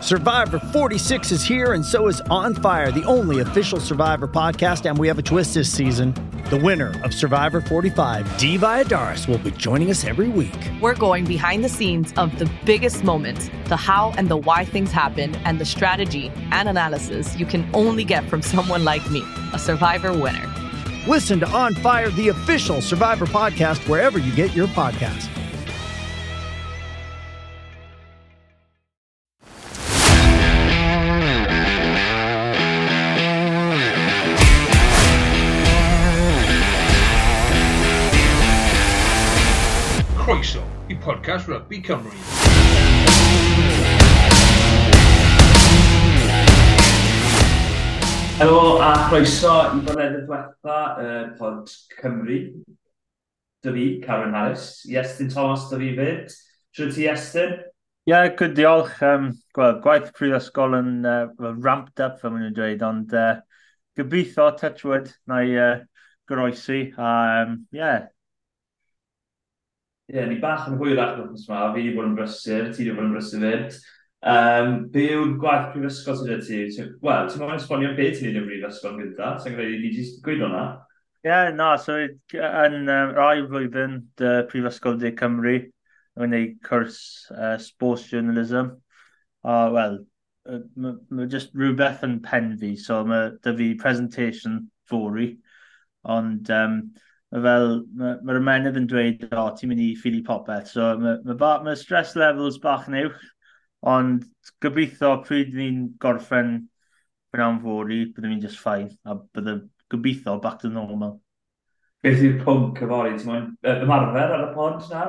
Survivor 46 is here, and so is On Fire, the only official Survivor podcast. And we have a twist this season. The winner of Survivor 45, Dee Valladares, will be joining us every week. We're going behind the scenes of the biggest moments, the how and the why things happen, and the strategy and analysis you can only get from someone like me, a Survivor winner. Listen to On Fire, the official Survivor podcast, wherever you get your podcast. Croeso i podcast Rugby Cymru. Helo a chroeso i bonedd y diwetha uh, pod Cymru. Dy fi, Karen Harris. Iestyn Thomas, dy fi fyd. Siwr ti, Iestyn? Ie, yeah, good diolch. Um, gweld, gwaith prifysgol yn uh, ramped up, fel maen nhw'n dweud, ond uh, gobeithio, touchwood, na i uh, groesi. A, um, yeah, Ie, yeah, ni bach yn hwyrach yn yma. Fi wedi bod yn brysur, ti wedi bod yn brysur fyd. Um, be yw'r gwaith prifysgol sydd ti? Wel, ti'n mwyn esbonio beth ti'n neud yn brifysgol yn gynta? Sa'n gwneud i ni jyst gweud hwnna? Ie, yeah, na, so yn um, rai flwyddyn dy Prifysgol De Cymru, yn gwneud cwrs uh, sports journalism. A, uh, wel, mae ma just rhywbeth yn pen fi, so mae dy fi presentation fori, ond um, fel, mae'r ma, ymenydd yn dweud, o, oh, ti'n mynd i ffili popeth. So, mae ma, ma, stress levels bach yn uwch, ond gobeithio pryd ni'n gorffen yn amfori, byddwn ni'n just ffain, a byddwn gobeithio back to normal. Beth yw'r pwnc yfory? Ti'n mwyn ymarfer ar y pont na?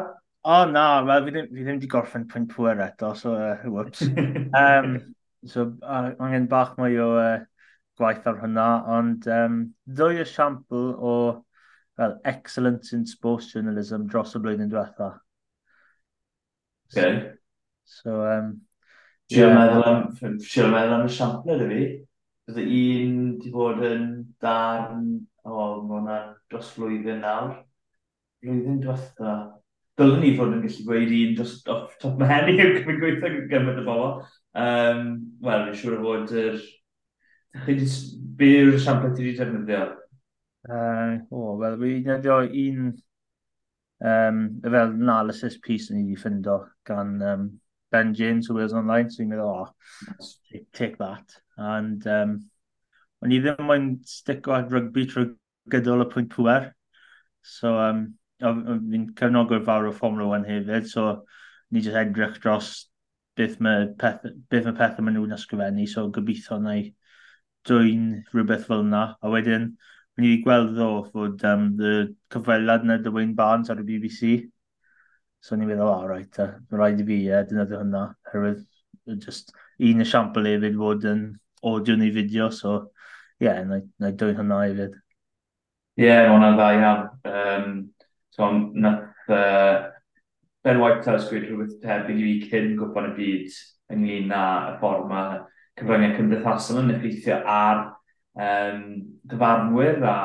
O oh, na, well, fi ddim, fi ddim wedi gorffen pwynt pwer eto, so uh, whoops. um, so uh, angen bach mwy o uh, gwaith ar hynna, ond um, ddwy esiampl o fel excellence in sports journalism dros y blwyddyn diwetha. So, okay. So, um, Si'n yeah. meddwl am, si'n meddwl am y esiampl ydy fi. Bydde un di bod yn darn, o, oh, mae hwnna dros flwyddyn nawr. Flwyddyn diwetha. Dylen ni fod yn gallu gweud un dros off top my head i yn gweithio gymaint y bobl. Um, Wel, fi'n siŵr o fod yr... Er... Be yw'r siampl ti wedi defnyddio? Uh, o, oh, wel, fi nedio un um, fel analysis piece ni wedi ffindo gan um, Ben James o Wales Online, so i'n meddwl, oh, take, take that. And um, o'n i ddim moyn stico at rugby trwy gydol y pwynt pwer. So, um, fi'n cefnogwr fawr o Formula 1 hefyd, so ni jyst edrych dros beth mae peth, beth mae pethau maen nhw'n ysgrifennu, so gobeithio na i dwy'n rhywbeth fel yna. A wedyn, ni wedi gweld ddo fod um, y cyfweliad na Dwayne Barnes ar y BBC. So ni'n meddwl, oh, right, uh, rhaid i fi uh, dynoddio hynna. Herwydd, just un esiampl hefyd fod yn audio neu fideo, so ie, yeah, na, na dwy'n hwnna hefyd. Ie, yeah, mae hwnna'n dda iawn. Um, so, nath uh, Ben White Telesgwyd rhywbeth tebyg i fi cyn gwybod y byd ynglyn â y ffordd mae cyfryngau cymdeithasol yn effeithio ar um, dyfarnwyr a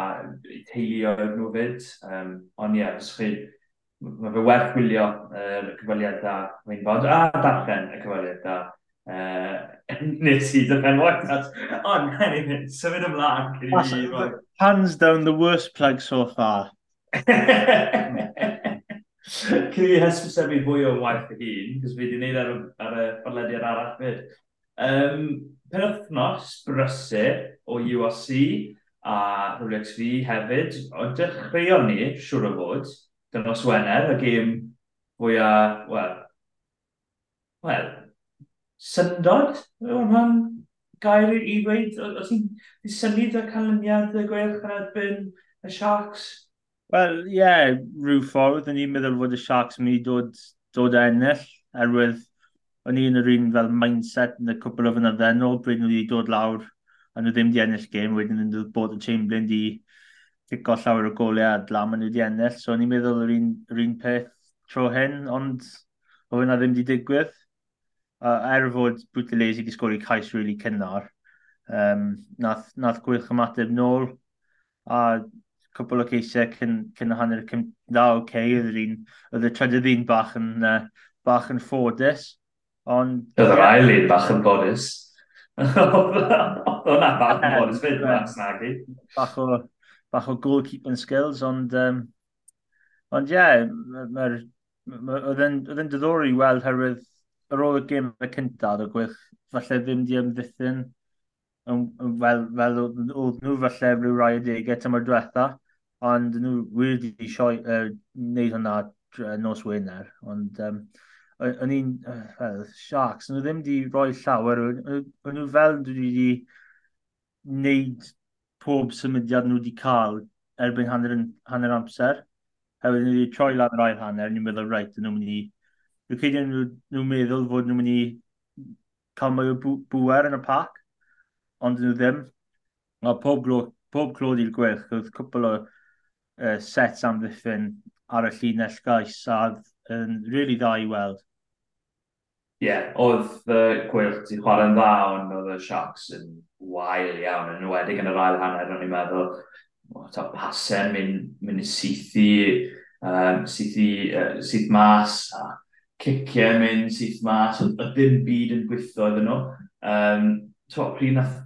teuluoedd nhw fyd. Um, ond ie, yeah, chi, mae fe werth gwylio uh, y cyfaliad da bod, a darllen y cyfaliad da uh, nes i dyfen watad. Ond, anyway, symud ymlaen Hands down the worst plug so far. Cyn i hysbysebu fwy o waith y hun, cos fi wedi gwneud ar, ar y podlediad arall fyd. Um, Penwthnos brysur, o URC a WXV hefyd. Ond dechreuon ni, siwr o fod, dynos Wener, y gêm fwyaf, wel, wel, syndod, yw'n hwn gair i ddweud, os ti'n synnu dy canlyniad y gweilch yn erbyn y Sharks? Wel, ie, yeah, rhyw ffordd, o'n i'n meddwl fod y Sharks yn mynd i dod, dod ennill, erwydd o'n i'n yr un fel mindset yn y cwbl o fynyddenol, bryd nhw wedi dod lawr a nhw ddim di ennill gêm, wedyn yn bod y Chamberlain di cico llawer o goliau a dlam a nhw di ennill. So ni'n meddwl yr un, yr un peth tro hyn, ond o hwnna ddim di digwydd. Uh, er fod Bwtilesi wedi sgori cais rili really cynnar, um, nath, nath gwych ymateb nôl, a cwbl o ceisiau cyn, cyn hanner y cymda, oce, okay, oedd un, oedd y trydydd un bach yn, uh, bach yn ffodus, ond... Oedd yr ail un bach yn bodus. Oedd hwnna bach mor ysfyd, Max Nagy. Bach o, bach o goalkeeping skills, ond... Um, ond ie, yeah. Oedd yn diddori weld herwydd ar ôl y gym y cyntaf, o gwych, falle ddim di ymddiffyn fel, fel oedd nhw falle rhyw rai o degau tymor diwetha, ond nhw wir di sioi, uh, wneud hwnna nos Wener. Ond um, o'n i'n, fel, Sharks, nhw ddim wedi rhoi llawer, o'n nhw fel dwi wedi wneud pob symudiad nhw wedi cael erbyn hanner, hanner amser. Hefyd nhw wedi troi lan yr ail hanner, ni'n meddwl, reit, nhw'n mynd i... Rwy'n credu nhw'n meddwl fod nhw'n mynd i cael mwy o bwer yn y pac, ond nhw ddim. A pob, glo, pob clod i'r gwerth, oedd cwpl o uh, sets amddiffyn ar y llinell gais a yn really dda i weld. Ie, yeah, oedd y uh, gwilt chwarae'n dda, ond oedd y Sharks yn wael iawn, yn wedig yn yr ail hanner, o'n i'n meddwl, ta pasau mynd mynd i seithi, um, seithi, uh, syth mas, a ciciau mynd syth mas, oedd y ddim byd yn gweithio iddyn nhw. Um, to, pryd nath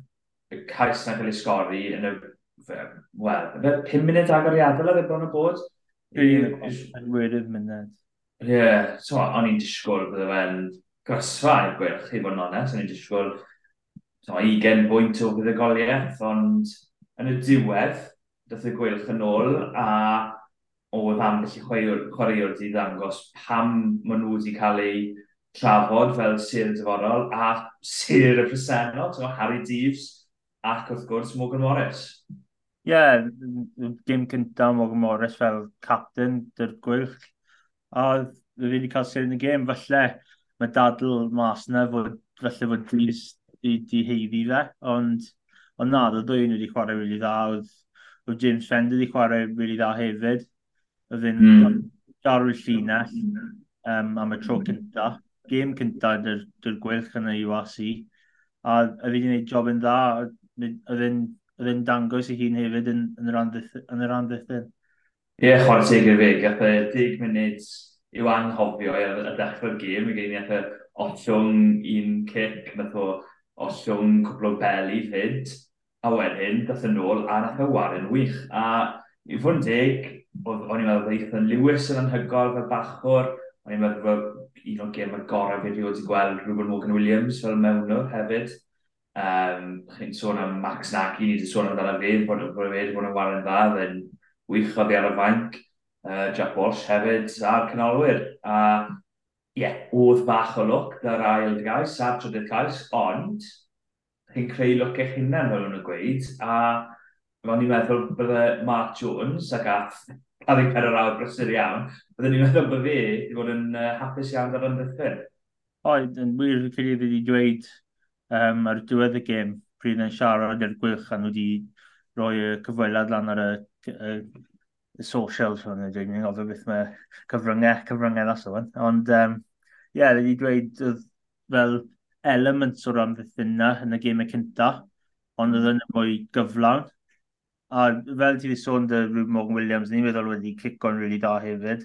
y cais na cael ei sgori yn y, wel, fe 5 munud agoriadol oedd e bron y bod? Yn wedi munud. Ie, yeah, so o'n i'n disgwyl bydde fe'n gosfa i'r gwerth, i fod yn onest, o'n i'n disgwyl so, 20 bwynt o fuddugoliaeth, ond yn y diwedd, dath y gwerth yn ôl, a oedd am i chwaraewr wedi ddangos pam maen nhw wedi cael eu trafod fel sir dyforol a sir y presennol, so Harry Deeves ac wrth gwrs Morgan Morris. Ie, yeah, gym cyntaf Morgan Morris fel captain dy'r gwylch, a fi wedi cael sy'n y gêm, falle mae dadl mas yna fod, falle fod Dries wedi heiddi fe, ond ond na, ddo dwy wedi chwarae rili really dda, oedd, oedd James Fender wedi chwarae rili really dda hefyd, oedd yn mm. darwyr llinell um, am y tro cynta, gêm cynta dy'r gwelch yn y wasi, a oedd wedi gwneud job yn dda, oedd yn dangos i hun hefyd yn, yn y rhan ddiffyn. Ie, yeah, chwarae teg i'r fe, gath e 10 munud i'w anghofio ar y dechrau'r gêm, i gen i gath e ollwng un cic, nath o ollwng cwbl o beli fyd, a wedyn dath e yn ôl, a nath e waren wych. A i fod yn deg, o'n i'n meddwl bod Ethan Lewis yn anhygol fel bachwr, o'n i'n meddwl bod un o'r gêm agorau fi wedi gweld Ruben Morgan Williams fel mewnwr hefyd. Um, chi'n sôn am Max Naki, ni wedi sôn amdano fe, bod e yn waren dda, wych gwychoddi ar y fainc, uh, Jack Walsh hefyd a'r cynolwyr. A ie, yeah, oedd bach o look dy'r ail gais a'r trydydd gais, ond chi'n creu look eich hunain fel nhw'n gweud, a ro'n i'n meddwl bydde Mark Jones ac ath ar ei pedwar awr brysur iawn, byddwn ni'n meddwl bod fe wedi bod yn uh, hapus iawn ar ymddiffyn. Oedd, yn wir credu wedi dweud um, ar diwedd y gêm pryd yn siarad i'r gwych a nhw wedi rhoi y cyfweliad lan ar y, y, y socials fan y dwi'n gofio beth mae cyfryngau, cyfryngau ddas o'n. Ond, ie, um, yeah, wedi dweud fel elements o ran ddiffynna yn y gemau cynta, ond hmm. oedd yn mwy gyflawn. A fel ti wedi sôn dy Rwy'n Morgan Williams, ni'n meddwl wedi cicon really da hefyd,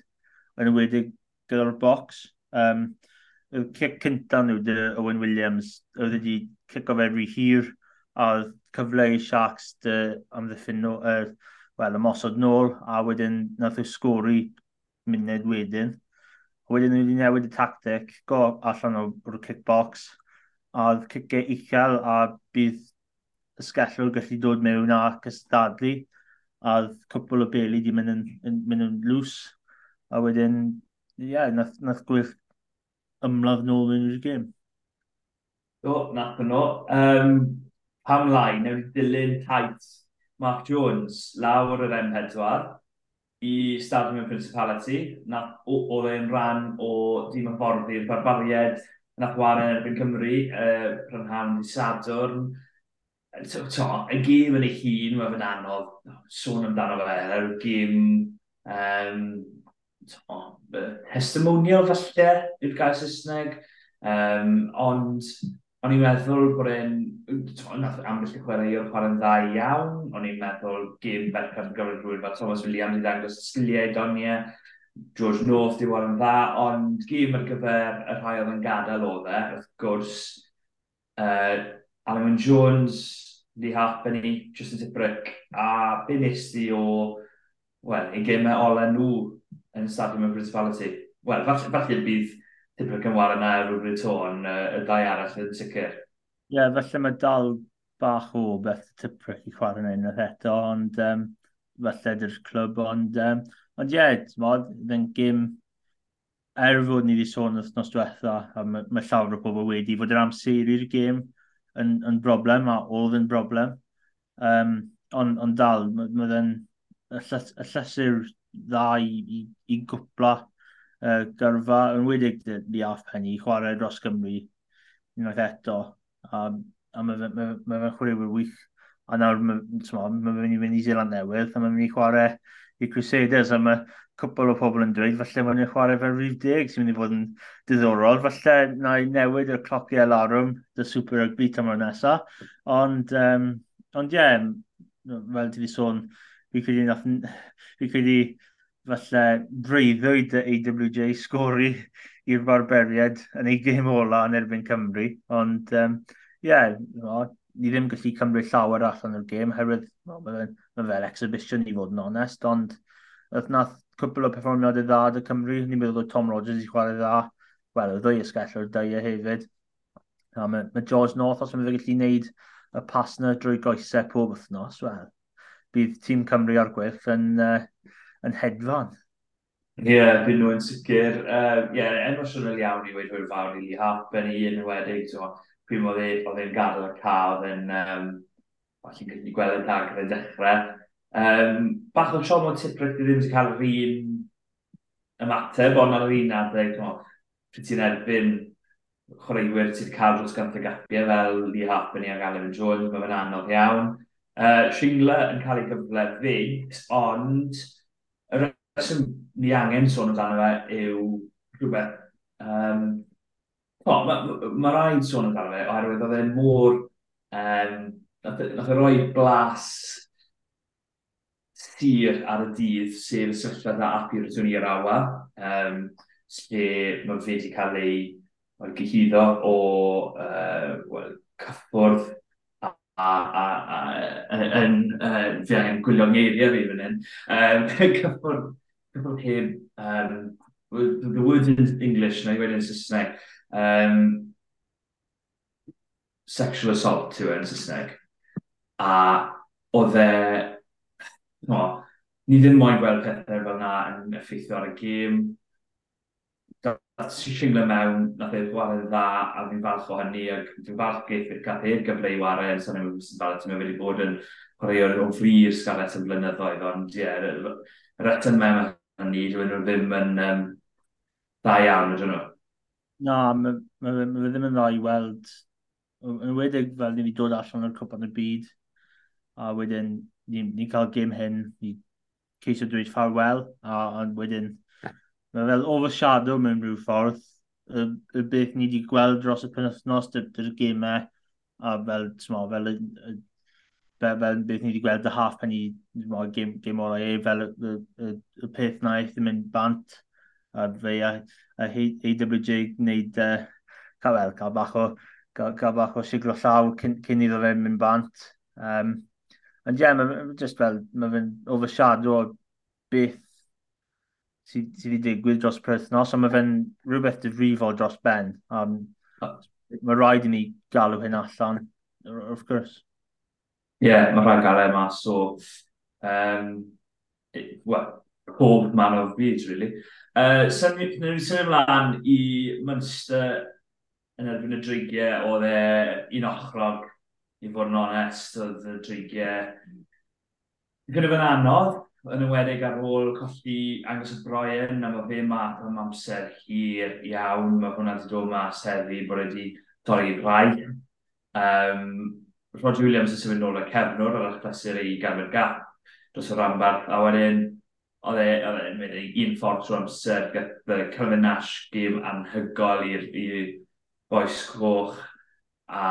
yn wedi gyda'r box. Um, y cic cynta nhw, dy Owen Williams, oedd wedi cico fe rhy hir, oedd cyfle i Sharks dy amddiffyn er, wel, ymosod nôl, a wedyn nath nhw sgori munud wedyn. A wedyn nhw wedi newid y tactic, go allan o'r kickbox, a oedd cicau uchel a bydd y sgellwr gallu dod mewn a cystadlu, a oedd cwpl o beli di mynd yn, yn, mynd yn lws. a wedyn, ie, yeah, nath, nath gwyll ymladd nôl yn i'r gêm. Do, nath nhw. Um, pam lai neu dilyn taith Mark Jones lawr yr M4 i Stadium Principality. Oedd e'n rhan o dim hyfforddi'r barbariad nath wario erbyn Cymru, uh, rhanhan i Sadwrn. To, to, y gêm yn ei hun, mae fe'n anodd sôn amdano fe, yr gêm um, to, testimonial falle i'r gael Saesneg, um, ond O'n i'n meddwl bod e'n... Nath ambell i chwaraewr chwarae'n dda iawn. O'n i'n meddwl gêm bercaf yn gyfer rhywun fel Thomas Williams i ddangos sgiliau donia. George North di bod yn dda, ond gêm ar gyfer y rhai oedd yn gadael o dde. wrth gwrs. Uh, Alan Jones, Lee Harpenny, Justin Tibrick, a be nes di o, wel, ei gymau ola nhw yn Stadium of Principality. Wel, falle, falle bydd tipyn yn war yna rhywbryd to, ond y ddau arall yn sicr. Ie, yeah, felly mae dal bach o beth Tipric i chwarae yn unwaith eto, ond um, felly dy'r clwb, ond um, ond ie, yeah, mod, yn gym er fod ni wedi sôn wythnos diwetha, a mae, mae llawer o bobl wedi fod yr amser i'r gêm yn, yn broblem, a oedd yn broblem. Um, ond on dal, mae ma y, y llysur dda i, i, i gwpla uh, gyrfa, yn wedig di aff penny, chwarae dros Gymru unwaith eto. A, a mae fe'n ma, ma, ma chwaraewyr wych. A nawr mae fe'n mynd i Zeland newydd, a mae'n mynd i chwarae i Crusaders. A mae cwpl o pobl yn dweud, falle mae'n mynd chwarae fel rif deg sy'n mynd i fod yn diddorol. Falle na i newid y clociau larwm, dy Super Rugby tymor nesaf. Ond, um, ond ie, yeah, fel ti di sôn, fi credu, fi credu falle breuddwyd y AWJ sgori i'r barberiad yn ei gêm ola yn erbyn Cymru. Ond, ie, um, yeah, no, ni ddim gallu cymryd llawer allan o'r gêm, herwydd no, mae ma fel exhibition i fod yn onest, ond oedd nath cwpl o perfformiad y dda y Cymru, ni'n meddwl oedd Tom Rogers i chwarae dda, wel, y ddwy ysgell o'r dyia e hefyd. A mae, mae George North, os mae'n gallu gwneud y pas yna drwy goesau pob wythnos, wel, bydd tîm Cymru ar gwyll yn uh, yn hedfan. Ie, yeah, byd nhw yn sicr. Ie, uh, yeah, emosiynol iawn i wedi hwyr fawr i hap yn i enwedig. So, pryd oedd e'n gadael y ca, oedd e'n... Um, Felly'n gallu gweld y dag gyda dechrau. Um, bach o siom o'n tipryd ddim wedi cael yr un ymateb, ond ar yr un adeg, pryd ti'n erbyn chwaraewyr sydd cael dros gant y gapiau fel Lee Harpenny ac Alan Jones, mae fe'n anodd iawn. Uh, Shingler yn cael ei gyfle fynt, ond reswm ni angen sôn amdano fe yw rhywbeth. Um, o, mae ma rhaid sôn amdano fe, oherwydd oedd e'n mor... Um, nath e roi blas sir ar y dydd, sef y sefyllfa dda api'r i'r awa, um, lle mae fe wedi cael ei gyhyddo o uh, well, cyffwrdd a, a, a, a, yn, uh, fi angen gwylio ngeiriau fi fan hyn, um, cyffwrdd people heb, um, the, word in English, na I read it Saesneg, um, sexual assault to e yn Saesneg. A oedd e, no, ni ddim moyn gweld pethau fel yna yn effeithio ar y gêm. Dath Singler mewn, nath e'r gwared dda, a fi'n falch o hynny, ac fi'n falch geith gath e'r gyfle i wario yn sy'n ymwneud fel ti'n meddwl wedi bod yn chwaraewr o'n fflir Scarlett yn blynyddoedd, ond ie, yeah, yr eto'n mewn ni, dwi'n nhw ddim yn um, dda iawn, ydyn nhw. Na, mae fe ddim yn dda i weld. Yn wedig fel ni ni'n dod allan o'r cwpan y byd, a wedyn ni'n ni cael gym hyn, ni ceisio dweud ffarwel, a ond wedyn mae fel overshadow mewn rhyw ffordd, y, y beth ni wedi gweld dros y penwthnos, dy'r gymau, a fel, tmo, fel y, y fel, fel beth ni wedi gweld y half penny gym, gym o'r e, fel y, y, y, y peth na eith yn mynd bant a fe a, a AWJ gwneud uh, e, cael, well, cael bach o cael, cael bach o siglo llaw cyn, cyn iddo fe mynd bant. Um, ond ie, yeah, mae just fel, mae fe'n overshadow o beth sydd sy wedi digwydd dros perthnos, ond mae fe'n rhywbeth difrifol dros ben. Um. Mae rhaid i ni galw hyn allan, wrth gwrs. Ie, yeah, mae rhaid gael e mas o um, well, pob man o'r byd, really. Uh, Symud ymlaen i Munster yn erbyn y dreigiau, oedd e un ochrog, i fod yn onest, oedd y dreigiau gyda fe'n anodd, yn ymwedig ar ôl colli Angus y Brian, a mae fe math am amser hir iawn, mae hwnna wedi dod mas heddi bod wedi torri rhai. Um, Rod Williams yn symud nôl y cefnwr ar eich plesur i ganfod gap dros y rambar. A wedyn, oedd e- e'n mynd un ffordd trwy amser gyda Calvin Nash gym anhygol i'r boes coch. A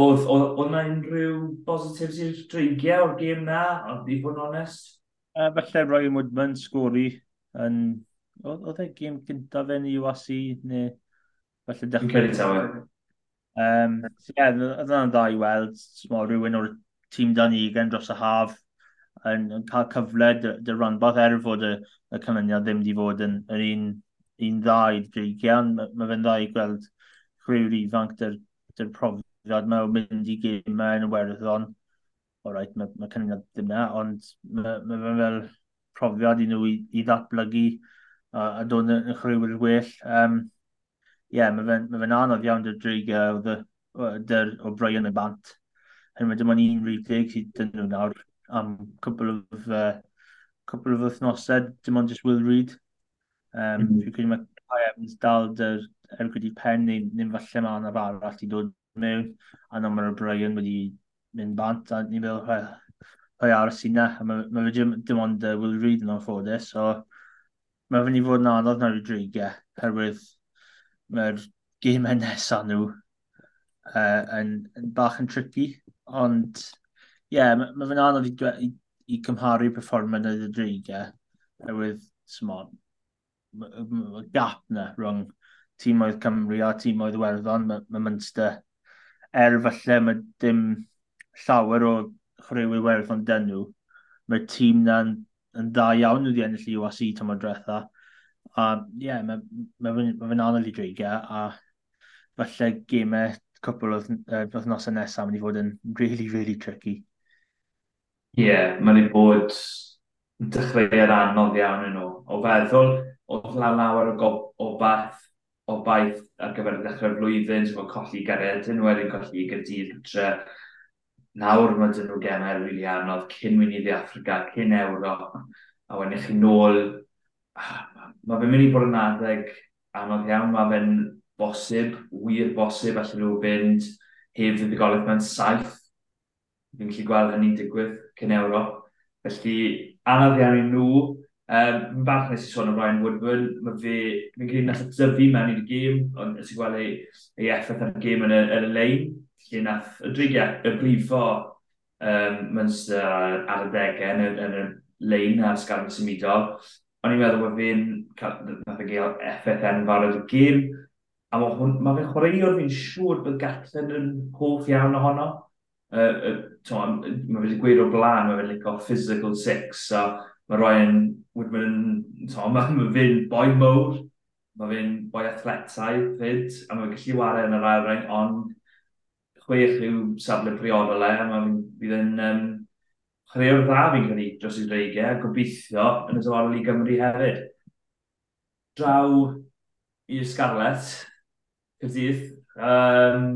oedd yna unrhyw positives i'r dreigiau o'r gym na, ond i fod yn onest? Uh, felly Ryan Woodman sgori yn... Oedd e gym gyntaf yn i wasi neu... Felly dechrau... Yn Cerri Tower. Um, so, yeah, oedd yna'n dda i weld, small, rhywun o'r tîm dan i gen dros y haf yn, yn cael cyfle dy, dy ranbarth er fod y, y canlyniad ddim wedi fod yn, yn un, un dda i dreigian. Mae ma fe'n dda i gweld chwriwr ifanc dy'r, dyr profiad mae o'n mynd i gymau yn y werddon. O rhaid, mae, mae canlyniad ddim na, ond mae, mae fe'n fel profiad i nhw i, i ddatblygu a, a dod yn chwriwr well. Um, ie, yeah, mae fe'n ma fe anodd iawn dy'r drig dy'r o Brian y bant. Hyn mae dim ond un rhywbeth sydd dyn nhw nawr am cwbl o uh, cwbl o wythnosau, dim ond just Will Reid. Um, mm. -hmm. Fi'n credu mae Kai Evans dal dy'r ergyd i pen neu ddim falle mae anaf arall i dod mewn a na mae'r Brian wedi mynd bant a ni'n fel rhoi aros i na mae ma fe dim ond uh, Will Reid yn o'n ffodus so mae fe'n i fod yn anodd na'r i drig herwydd mae'r gymau nesaf nhw uh, yn, yn bach yn tricky. Ond, ie, yeah, mae ma fe'n anodd i, i, i cymharu performant y dreigiau. Oherwydd, smod, y gap na rhwng tîm oedd Cymru a tîm oedd Iwerddon, mae ma Munster er falle mae dim llawer o chwaraewyr Werddon dyn nhw. Mae'r tîm na'n yn dda iawn wedi ennill i wasi tymor drethau A ie, yeah, mae fe'n ma, anodd i dreigiau, a falle gemau cwpl oedd uh, nosau nesaf mynd i fod yn really, really tricky. Ie, yeah, mae'n ei bod dechreu'r anodd iawn yn nhw. O feddwl, o la lawer o, o bath o baith ar gyfer y dechrau'r flwyddyn, sef o colli garedyn, wedyn colli gydydd tre. Nawr mae dyn nhw gemau rili really anodd, cyn mynd i Africa, cyn Ewrop, a wedyn chi nôl ah, mae fe'n mynd i bod yn adeg anodd iawn, mae fe'n bosib, wir bosib, allan nhw fynd heb ddiddorgolaeth mewn saith. Fi'n gallu gweld hynny'n digwydd cyn Ewrop. Felly, anodd iawn i nhw. Um, Mae'n bach nes i sôn o Ryan Woodburn. Mae fe, fi'n credu nath y dyfu mewn i'r gêm, ond nes i gweld ei, ei effaith ar y gêm yn y, yn y lein. Felly nath y drigiau, y brifo um, Munster ar y degau yn y, yn y lein ar sgan symudol o'n i'n meddwl bod fi'n nath y gael effaith enfawr ar y gym, a mae hwn, ma fe'n chwaraewr fi'n siŵr bod Gatlen yn hoff iawn ohono. Uh, uh, mae wedi gweud o blaen, mae fe'n licio physical six, so mae Ryan Woodman yn, mae fe'n boi mowr, mae fe'n boi athletau fyd, a mae fe'n gallu wario yn yr airring, ond chwech yw safle priodol e, a mae fe'n um, chwer dda fi'n credu dros i dreigiau, a gobeithio yn y dyfodol i Gymru hefyd. Draw i Scarlett, Gyrdydd. Um,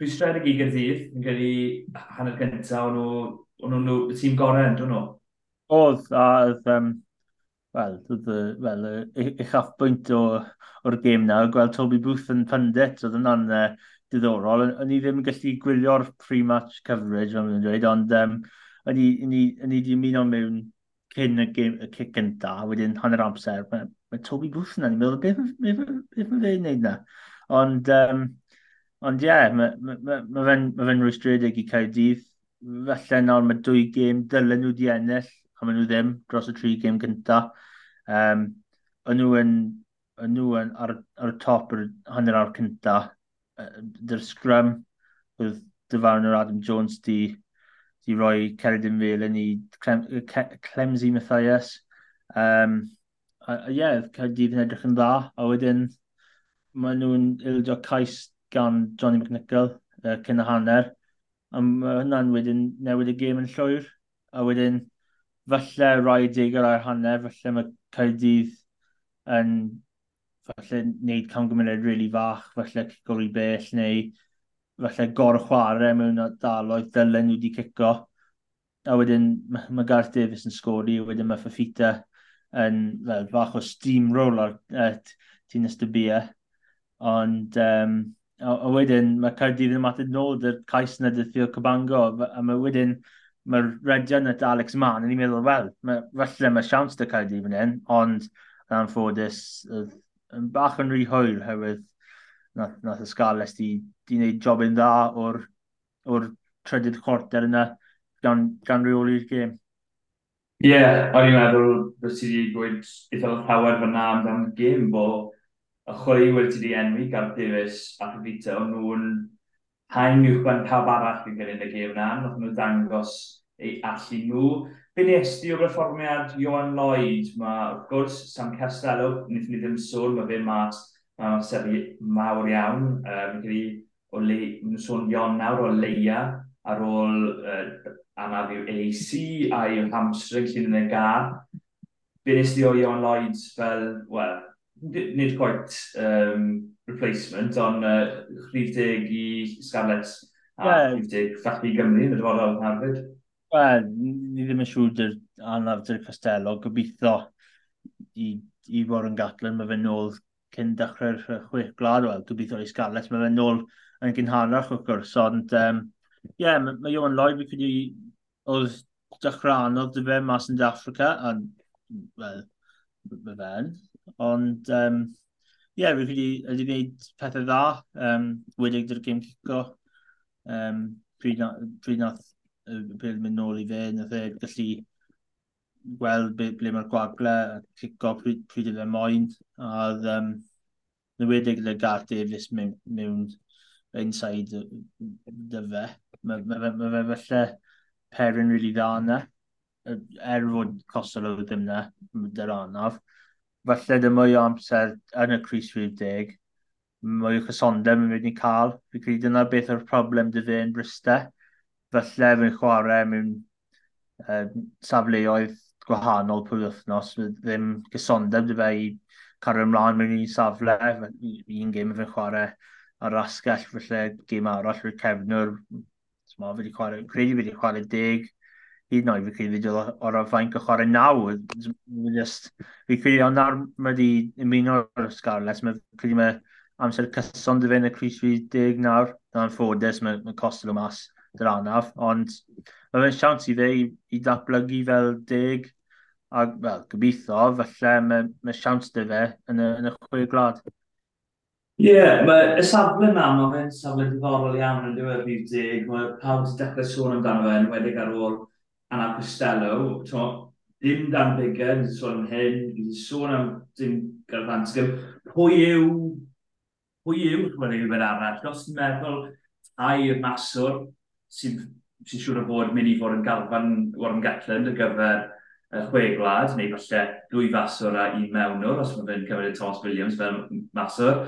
Dwi'n stredig i Gyrdydd, yn credu hanner gyntaf, o'n nhw'n nhw, y tîm gorau yn, nhw. Oedd, a oedd, um, wel, oedd, wel, eich half bwynt o'r gêm na, gweld Toby Booth yn pundit, oedd yna'n uh, diddorol. O'n i ddim yn gallu gwylio'r pre-match coverage, fel dwi'n dweud, ond um, o'n i wedi ymuno mewn cyn y, game, y cic gynta, wedyn hanner amser, mae, mae Toby Booth yna, ni'n meddwl, beth mae fe'n neud na? Ond, um, ond ie, yeah, mae ma, ma, ma fe'n ma fe rwystredig i cael dydd, felly nawr mae dwy gêm dylen nhw di ennill, a maen nhw ddim dros y tri gêm gynta. Um, yn nhw yn, yn, nhw yn ar, ar y top yr hanner awr cynta, dy'r sgram oedd dyfarn dyfarnwr Adam Jones di, di roi Ceridin Felin i Clemsy Matthias. Um, a, ie, yeah, Caerdydd yn edrych yn dda, a wedyn maen nhw'n ildio cais gan Johnny McNichol uh, cyn y hanner, a mae hynna'n wedyn newid y gêm yn llwyr, a wedyn falle rai deigar ar hanner, falle mae Caerdydd yn falle wneud camgymeriad rili really fach, falle cicol i bell, neu falle gor chwarae mewn daloedd dylen nhw wedi cico. A wedyn mae Gareth Davies yn sgori, a wedyn mae Fafita yn fel, fach o steamroll ar uh, tîn ystybia. Ond um, a, a wedyn mae Cardydd yn matod nôl dy'r cais yna dythio Cybango, a mae wedyn mae'r redion at Alex Mann, yn i'n meddwl, wel, mae, falle mae siawns dy Cardydd yn hyn, ond yn anffodus, yn bach yn rhy hwyr hefyd nath, nath y Scarlett di, di wneud job yn dda o'r, or trydydd chwarter yna gan, gan reoli'r gêm. Ie, yeah, o'n i'n meddwl bod ti wedi gweud eitha llawer fyna amdan gêm, bo y chwarae wedi ti wedi enwi gan Davies a Pivita, o'n nhw'n hain uwchben pawb arall yn gyrraedd y gêm na, nath nhw dangos eu allu nhw. Be nes di o berfformiad Johan Lloyd? Mae, wrth gwrs, Sam Castello, wnaeth ni ddim sôn, mae fe mas mae'n seri mawr iawn. Um, gyda o le, mae'n sôn Ion nawr o leia ar ôl uh, anaf i'w AC a i'w hamstring llun yn y gar. Be nes di o Ion Lloyd fel, wel, nid quite um, replacement, ond uh, 30 i Scarlett a yeah. 50 Fathu Gymru yn y dyfodol hefyd. Wel, ni ddim yn siŵr dy'r anaf dy'r Costello, gobeithio i, i fod yn gatlen, mae fe nôl cyn dechrau'r chwech glad, wel, gobeithio i Scarlett, mae fe nôl yn gynharach wrth gwrs, ond um, ie, yeah, mae ma Johan Lloyd, fi credu, oedd dechrau anodd dy fe mas yn Africa, a wel, mae fe'n, ond, ie, um, yeah, fi credu wedi gwneud pethau dda, um, wedig dy'r gym cico, um, pryd, na, pryd nath pêl mynd nôl i fe, nath e gallu gweld ble, ble mae'r gwagle a cico pryd, pryd ydw moyn. A um, newedig gyda Garth Davies mewn, mewn inside dy fe. Mae ma, ma, ma, fe felly perin rili really dda yna. Er fod Costello ddim yna, dy'r anodd. Felly dy mwy o amser yn y Cris 50, mwy o chysondeb yn mynd i cael. Fi credu dyna beth yw'r problem dy fe yn Bristau falle fe'n chwarae mewn uh, safleoedd gwahanol pwy wythnos. Ddim gysondeb dy fe i cario ymlaen mewn un safle, un gym fe'n chwarae ar asgell, felly gym arall fydd cefnwr. Ma, fi wedi chwarae, credu fi wedi chwarae deg, hyd yn oed fi credu fi o'r faint o chwarae naw. Just, fi credu ond ar mae wedi ymuno o'r Scarlets, mae credu mae amser cyson dy fe yn y Cris 39 nawr, na'n ffodus, mae'n ma costio nhw mas granaf, ond mae fe'n siawns i fe i, i datblygu fel deg, a well, gobeithio, felly mae, mae siawns dy fe yn y, yn y chwe glad. Ie, yeah, mae y safle yna, mae fe'n safle diddorol iawn yn diwedd bydd deg, mae pawb wedi dechrau sôn amdano fe, yn wedi ar ôl Anna Costello, to, dim dan bigger, ni'n sôn am hyn, ni'n sôn am dim garfansgym, pwy yw, pwy yw, chwer i rhywbeth arall, os ti'n meddwl, ai y maswr, sy'n sy siŵr o fod mynd i fod yn galfan Warren Gatland ar gyfer y chwe gwlad, neu falle dwy faswr a un mewnwr, os mae fe'n cymryd Thomas Williams fel maswr.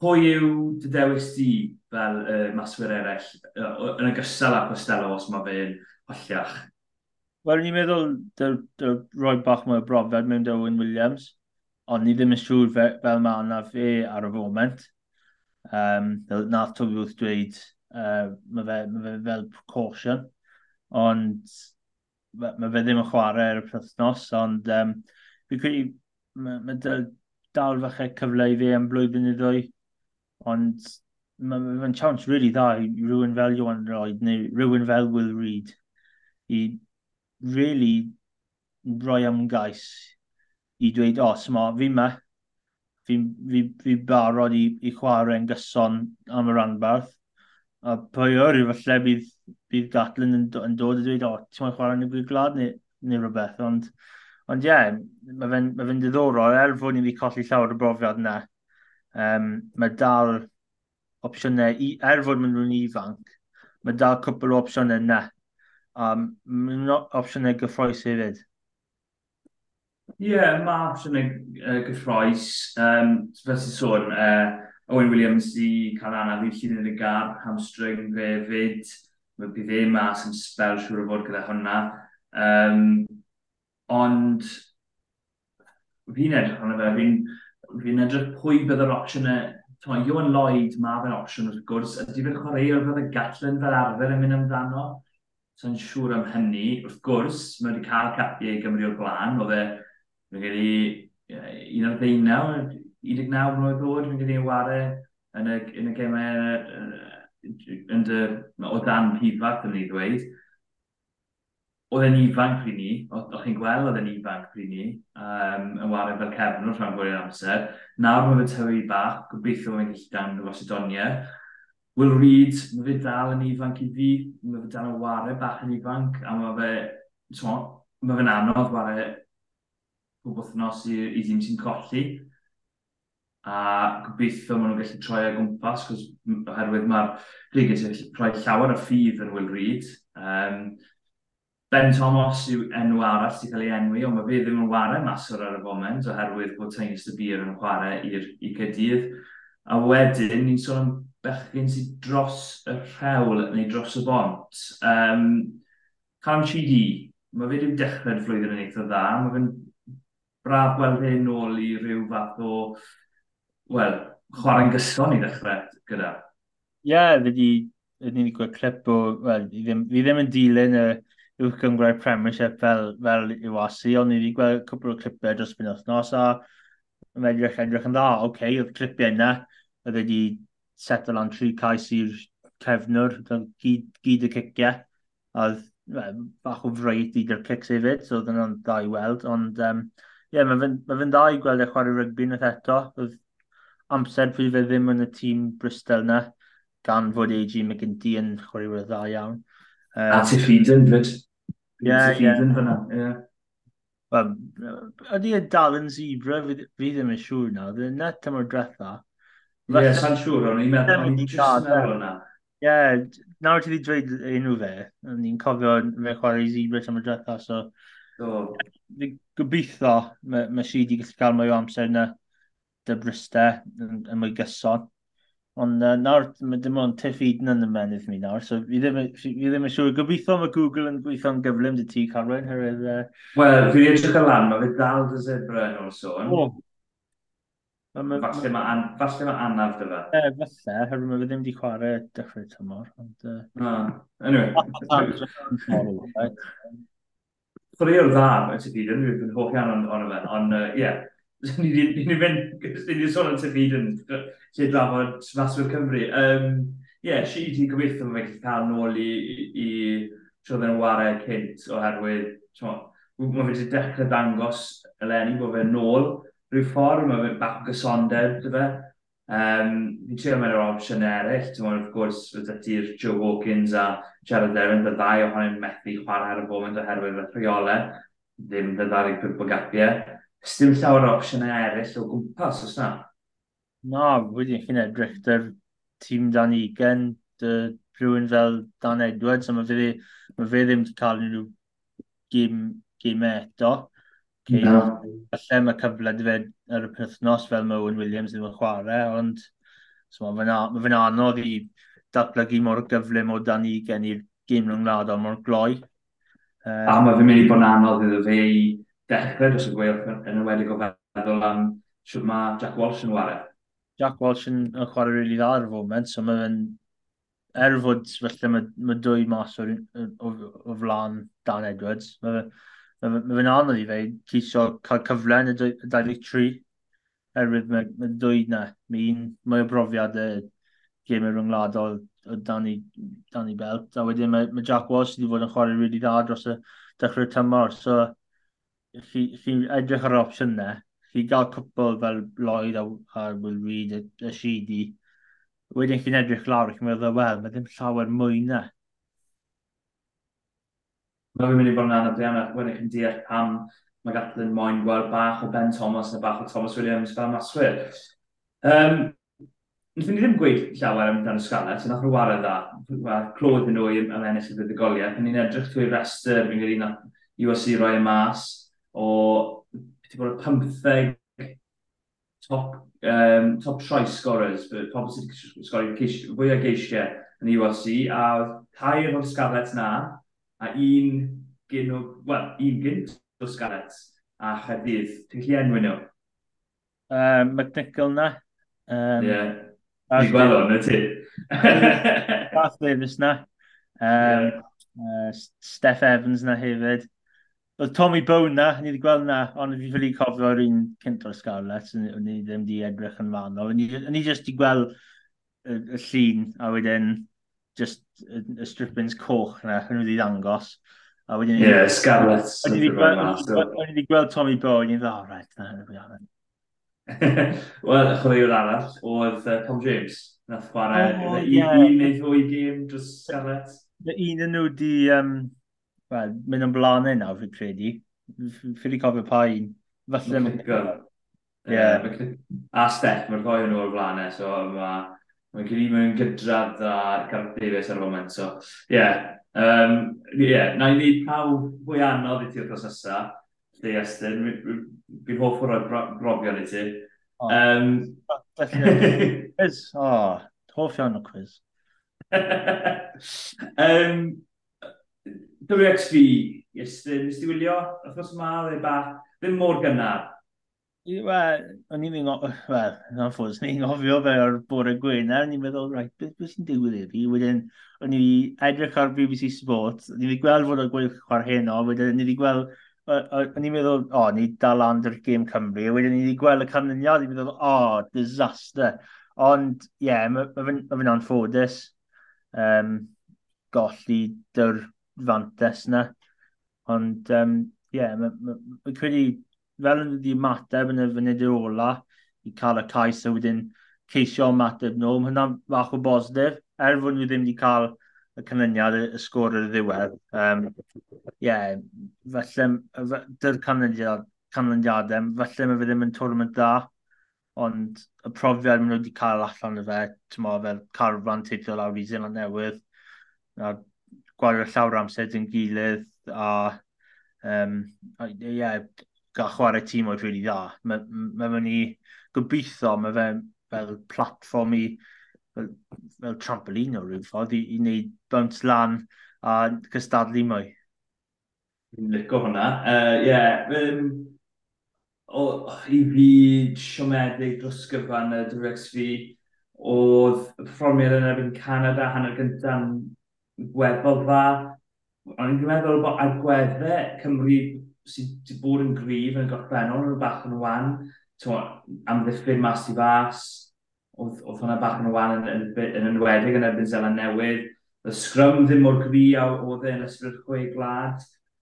Pwy yw dy dewis di fel uh, maswyr eraill uh, yn ogystal â Costello os mae fe'n hollach? Wel, ni'n meddwl dy roi bach mwy o brofiad mewn Owen Williams, ond ni ddim yn siŵr fe, fel mae yna fe ar y foment. Um, nath Toby wrth dweud Uh, mae fe, ma fe fel precaution, ond mae fe ddim yn chwarae ar y prethnos, ond um, fi credu mae ma dal, dal fachau cyfle i fe am blwyddyn i ddwy, ond mae'n ma chance really dda i rhywun fel Johan Roed neu rhywun fel Will Reid i really roi am gais i dweud, o, oh, sma, fi ma, fi, fi, fi barod i, i chwarae'n gyson am y ranbarth, A pwy o'r yw falle bydd, bydd Gatlin yn, yn dod i dweud, o, oh, ti'n mwyn chwarae yn y gwyd glad neu, neu rhywbeth, ond Ond ie, yeah, mae fe'n ma fe diddorol, er fod ni wedi colli llawer o brofiad yna, um, mae dal opsiynau, er fod maen nhw'n ifanc, mae dal cwpl o opsiynau yna. Um, maen opsiynau gyffroes hefyd. Ie, yeah, mae opsiynau uh, gyffroes. Um, Fes i sôn, uh, Owen Williams i cael anaf i llun yn y gar, hamstring fe fyd. Mae bydd e mas yn spel siŵr o fod gyda hwnna. Um, ond fi'n edrych arno fe, fi'n fi edrych pwy bydd yr opsiynau Twy, Iwan Lloyd mae fe'n opsiwn wrth gwrs, ydy fe'n chwaraewr fydd y Gatlin fel arfer yn mynd amdano? So siŵr am hynny, wrth gwrs, mae wedi cael capiau i Gymru o'r blaen, oedd e, mae'n gen un o'r ddeunaw, 19 mlynedd oed, fi'n gwneud wario yn y, yn y gemau yn dy, o dan pifat yn ei ddweud. Oedd e'n ifanc pryd ni, o'ch chi'n gweld oedd e'n ifanc pryd ni, um, yn wario fel cefn o'r rhan fwy'r amser. Nawr mae fe tyfu bach, gobeithio mae'n gallu dan y Macedoniau. Will Reid, mae fe dal yn ifanc i fi, mae fe dal yn wario bach yn ifanc, a mae fe, mae fe'n anodd wario pob wythnos i, i ddim sy'n colli a gobeithio maen nhw'n gallu troi o gwmpas, cos oherwydd mae'r Grigas yn gallu rhoi llawer o ffydd yn Will Reid. Um, ben Thomas yw enw arall sy'n cael ei enwi, ond mae fe ddim yn wario masor ar y foment, oherwydd bod Tainus y Bir yn chwarae i'r i Cadydd. A wedyn, ni'n sôn am bechgyn sydd dros y rhewl neu dros y bont. Um, Cam Chidi, mae fe ddim dechrau'r flwyddyn yn eitha dda, mae fe'n braf gweld e hyn ôl i ryw fath o wel, chwarae'n gyson i ddechrau gyda. Ie, yeah, fe di, ni'n ni gweld clip o, wel, fi ddim, fi ddim yn dilyn y uwch gyngrau Premiership fel, fel i wasi, ond ni wedi gweld cwbl o clipau dros byn othnos, a mae edrych edrych yn dda, oce, okay, oedd clipiau yna, oedd wedi setol lan tri cais i'r cefnwr, gyd, gyd y ciciau, oedd bach o freit i dy'r cics hefyd, so oedd yna'n dda i weld, ond um, yeah, mae fy'n ma dda i gweld e chwarae rygbi yn eto, oedd amser pryd fe ddim yn y tîm Bristol na, gan fod AG McGinty yn chwaraewyr dda iawn. Um, a ti ffidyn, fyd. Ie, ie. fyna, ie. Wel, ydy y dal yn zebra, fi ddim yn siŵr na, ddim na tymor dretha. Ie, yeah, sa'n siŵr, ond i'n meddwl, ond i'n just meddwl na. Ie, nawr ti wedi dweud enw fe, o'n i'n cofio fe chwarae zebra tymor dretha, so... Oh. Gobeithio, mae ma si wedi gallu cael mwy o amser na dy brystau yn, yn mwy gyson. Ond uh, nawr, mae dim ond tiff Eden yn y menydd mi nawr, so fi ddim, fi ddim yn siŵr. Gobeithio mae Google yn gweithio'n gyflym dy ti, Carwyn, hyrwydd... Uh... Wel, fi edrych y lan, mae fe dal dy zebra yn o'r sôn. O. Falle mae an, ma anaf dy fe. E, falle, hyrwydd mae fe ddim wedi chwarae dechrau tymor. Ond, uh... Na, anyway. Chwarae dda, mae'n sydd i fi'n hoff iawn o'n fe, ond ie, ni wedi'n mynd, ni wedi'n sôn am tyfu yn lle drafod Maswyr Cymru. Um, Ie, yeah, si ti'n gobeithio mae'n gallu cael nôl i, i troedd yn wario cynt oherwydd, mae fe wedi dechrau dangos eleni bod fe'n nôl rhyw ffordd, mae fe'n bach o gysondeb, dy fe. Um, fi'n trio mewn o'r opsiwn eraill, ti'n mwyn, wrth gwrs, fydda ti'r Joe Hawkins a Jared Evans, y ddau ohonyn methu chwarae ar y foment oherwydd y rheolau, ddim dy 25 o gapiau. Sdim llawer o opsiynau eraill o gwmpas, os na? Na, wedi chi'n edrych dy'r tîm dan 20, dy rhywun fel Dan Edwards, a mae fe, ma fe ddim wedi cael unrhyw gym, gym eto. Okay. No. Falle mae cyfle dy fe ar y penwthnos fel mae Owen Williams ddim yn chwarae, ond so, mae fe'n ma anodd i datblygu mor gyflym o dan 20 i'r gym rhwngwladol mor gloi. Um, a mae fe'n mynd i bod yn anodd iddo fe i dechrau dros y gweilch yn ymwedig o feddwl am sut mae Jack Walsh yn wario. Jack Walsh yn, yn chwarae rili really dda ar y foment, so mae fe'n er fod felly mae, mae dwy mas o, o, o flan Dan Edwards, mae fe, mae fe'n anodd i fe ceisio cael cyfle yn y 23 erwydd mae, mae dwy na. Mae un, mae o gym gymau rhyngwladol o Danny, Danny Belt, a wedyn mae, mae Jack Walsh wedi fod yn chwarae rili really dda dros y dechrau tymor, so chi'n edrych ar opsiynau, chi'n gael cwpl fel Lloyd a, a Will Reid a, a Sheedy, wedyn chi'n edrych lawr, chi'n meddwl, wel, mae ddim llawer mwy na. Mae fi'n mynd i bod yn anodd iawn, wedyn chi'n deall pam mae Gatlin moyn gweld bach o Ben Thomas a bach o Thomas Williams fel maswyr. Um, Nid ni ddim gweud llawer amdan y sganet, sy'n nath nhw wario dda. Clod yn nhw am ennill y ddigoliau. Pan ni'n edrych trwy'r restr, fi'n credu na USC roi y mas o bod 15 top, um, top try scorers, pobl sydd wedi sgorio fwy o geisiau yn ULC, a tair o'r Scarlett na, a un gyn o, wel, un gynt o Scarlett a Chedydd. Ti'n gallu enw nhw? Um, McNichol na. Um, yeah. Ni'n gweld o'n y ti. Bath Davis na. Um, yeah. uh, Steph Evans na hefyd. Oedd Tommy Bone na, ni wedi gweld na, ond fi ffili cofio'r un cynt o'r Scarlett, o'n ni ddim wedi edrych yn fanol. O'n ni jyst wedi gweld y, y llun, a wedyn just y, y strippings coch na, hwnnw wedi ddangos. A wedyn... Ie, yeah, Scarlett. O'n ni wedi gweld Tommy Bone, o'n i'n dda, right, na, hwnnw wedi Wel, chwaraewr arall, oedd uh, Tom James. Nath chwarae oh, yeah. un neu ddwy gêm dros Scarlett. Un yn nhw di um, Wel, mynd yn blaen yna, e fi fi'n credu. Fi'n cofio pa un. Falle... Ie. A Steph, mae'r ddoi yn o'r blaen e, so mae... Mae'n i mewn gydradd a Gareth Davies ar y moment, so... Ie. Yeah. Um, yeah. Na i ni pawb fwy anodd i ti o'r cos nesa. Di Estyn, fi'n hoff o'r brofion i ti. Um... Quiz? O, hoff iawn o quiz. um, WXV, ystyn, nes ti wylio, wrth yma, dde bach, ddim mor gynnar. Wel, o'n i'n ngofio, wel, na'n ffwrs, ni'n gofio fe o'r bore gwener, ni'n meddwl, right, beth beth sy'n digwydd i fi? Wedyn, o'n i edrych ar BBC Sport, o'n i gweld fod o'r gweith chwarheno, wedyn o'n i wedi gweld, o'n i'n meddwl, o, ni dal and yr Gym Cymru, wedyn o'n i wedi gweld y canlyniad, o'n i'n meddwl, o, disaster. Ond, ie, yeah, mae fe'n anffodus. Um, golli dy'r fantes na. Ond, ie, um, yeah, mae'n credu, fel yn wedi mateb yn y fynydd ola, i cael y cais a wedyn ceisio mateb nhw, mae hynna'n fach o bosdif, er fod nhw ddim wedi cael y canlyniad, y sgôr ar y ddiwedd. Um, yeah, felly, dy'r canlyniad, canlyniadau, felly mae fe ddim yn tournament da, ond y profiad maen nhw wedi cael allan y fe, tymo, fel carfan teithio lawr i Zeland Newydd, a gwario llawer amser dyn gilydd a um, ie, yeah, gael chwarae tîm oedd really dda. Mae ma ma ni gobeithio, mae fe fel platform i fel, fel trampolin o rhyw ffordd i, i wneud bounce lan a cystadlu mwy. Fi'n licio hwnna. Uh, yeah, um, o, i fi siomedig dros gyfan y DRXV, oedd y perfformiad yn erbyn Canada hanner gyntaf gweddol dda. ond i'n meddwl bod agweddau Cymru sydd wedi bod yn gryf yn gorffennol yn bach yn wan, am ddiffyn mas i fas, oedd, oedd hwnna bach yn wan yn, yn, yn enwedig yn erbyn Zeland Newydd. Y scrum ddim mor gri a oedd e'n ysbryd chwe glad.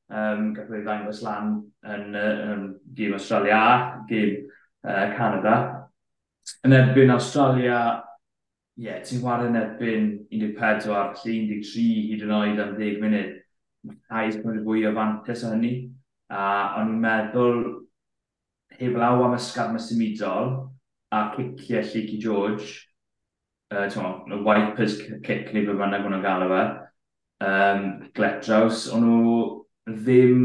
Um, Gath ei ddangos lan yn, yn, gym Australia a gym uh, Canada. Yn erbyn Australia ie, yeah, ti'n wario yn erbyn 14 lle 13 hyd yn oed am 10 munud. Mae Cais yn fwy o fantes o hynny. A o'n i'n meddwl, heb law am ysgaf mae symudol, a ciciau Lleucu George, uh, y wipers cic neu beth bynnag hwnnw'n gael fe, um, Gletraws, o'n nhw ddim,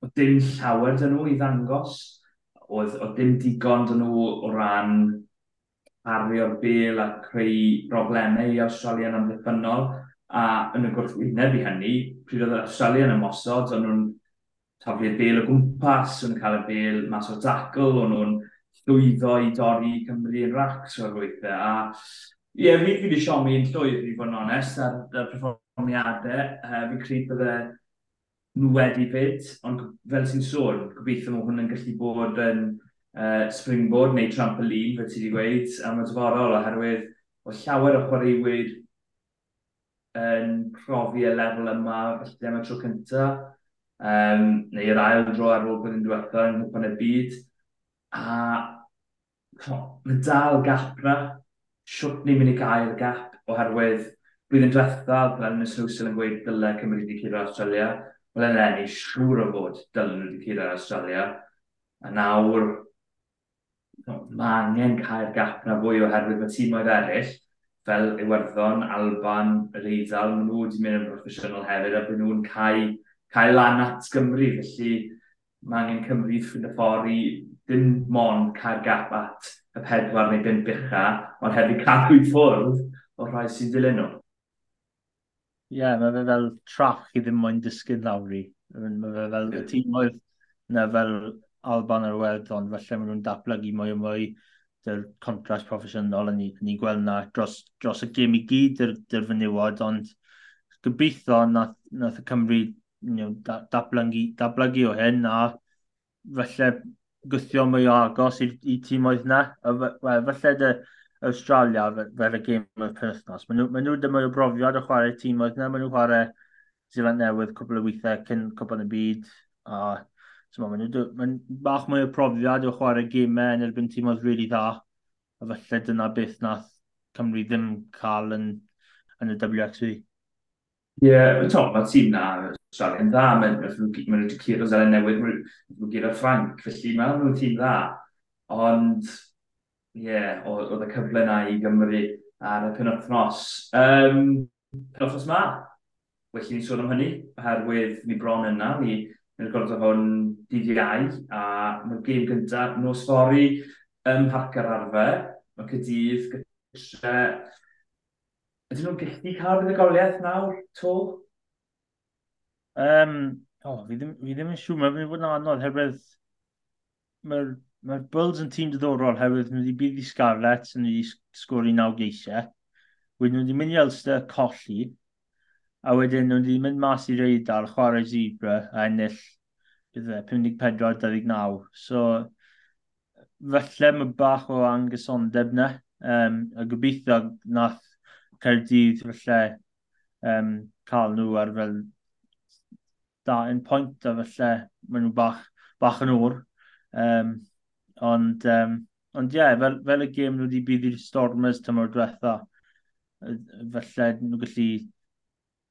o ddim llawer dyn nhw i ddangos, oedd, oedd dim digon dyn nhw o ran arwio'r bel a creu broblemau i Australian am ddiffynol. A yn y gwrthwyneb i hynny, pryd oedd Australian ymosod, o'n nhw'n taflu'r bel o gwmpas, o'n cael y bel mas o dacl, o'n nhw'n llwyddo i dorri Cymru yn racs o'r weithiau. A Ie, yeah, fi wedi siomi yn llwyr, i fod yn onest, ar, y perfformiadau. Uh, e, fi'n credu bydde nhw wedi fyd, ond fel sy'n sôn, gobeithio mae hwn yn gallu bod yn um, uh, springboard neu trampoline, fe ti wedi gweud, am y dyforol oherwydd o llawer o chwaraewyr yn profi y lefel yma, felly am y tro cyntaf, um, neu yr ail dro ar ôl bod yn diwethaf yn hwpan y byd. A mae dal gap na, siwt ni'n mynd i gael gap oherwydd blwyddyn diwethaf, fel Ynys Nwsil yn gweud dylai Cymru wedi curo Australia, wel yn enni siŵr o fod dylen nhw wedi curo Australia, a nawr mae angen cael gap na fwy oherwydd mae tîmoedd eraill, fel Iwerddon, Alban, yr Eidal, maen nhw wedi mynd yn broffesiynol hefyd a byd nhw'n cael, cael lan at Gymru. Felly mae angen Cymru ffrind y ffordd i ddim mon cael gap at y pedwar neu bimp ucha, ond hefyd cadw i ffwrdd o rhai sy'n dilyn nhw. Ie, yeah, mae fe fel traff i ddim moyn disgyn lawr i. Mae fe fel y tîm oedd na fel Alban ar Werddon, felly maen nhw'n datblygu mwy o mwy dy'r contrast proffesiynol yn ni, ni gweld na dros, dros y gym i gyd dy'r, dyr fynywod, ond gobeithio nath, nath y Cymru you know, datblygu, datblygu o hyn a felly gwythio mwy o agos i, i tîm oedd na. Felly dy Australia fel y gêm o'r penwthnos. Maen nhw, ma nhw dyma o brofiad o chwarae tîm oedd na. Maen nhw chwarae Zealand Newydd cwbl o weithiau cyn cwbl yn y byd. A Mae'n bach mwy o profiad o chwarae gymau yn erbyn tîm oedd really dda. A felly dyna beth nath Cymru ddim cael yn, yn y WXV. Ie, yeah, to, mae tîm na siarad yn dda. Mae'n wedi curo Zelen Newydd, mae'n wedi curo Ffranc, felly mae'n nhw'n tîm dda. Ond, ie, yeah, oedd y cyfle na i Gymru ar y penwthnos. Um, penwthnos ma, well ni sôn am hynny, oherwydd ni bron yna, ni yn y gorfod hwn dydd iau, a mae'r gêm gyntaf nos fori ym Parc yr Arfer. Mae Cydydd gyda... Ydyn nhw'n gallu cael buddugoliaeth nawr, to? Um, oh, fi, ddim, fi ddim yn siŵr, mae'n mynd i fod yn anodd herwydd mae'r mae Bulls yn tîm diddorol herwydd nhw wedi bydd i Scarlett yn wedi sgori naw geisiau. Wedyn nhw wedi mynd i Elster colli. A wedyn nhw wedi mynd mas i reidar, chwarae zebra a ennill bydd e 54-29. So, felly mae bach o angysondeb na. Um, a gobeithio nath Caerdydd felly um, cael nhw ar fel da yn pwynt a felly maen nhw bach, bach yn o'r. Um, ond, um, ond ie, yeah, fel, fel y gêm nhw wedi bydd i'r Stormers tymor diwetha, felly nhw gallu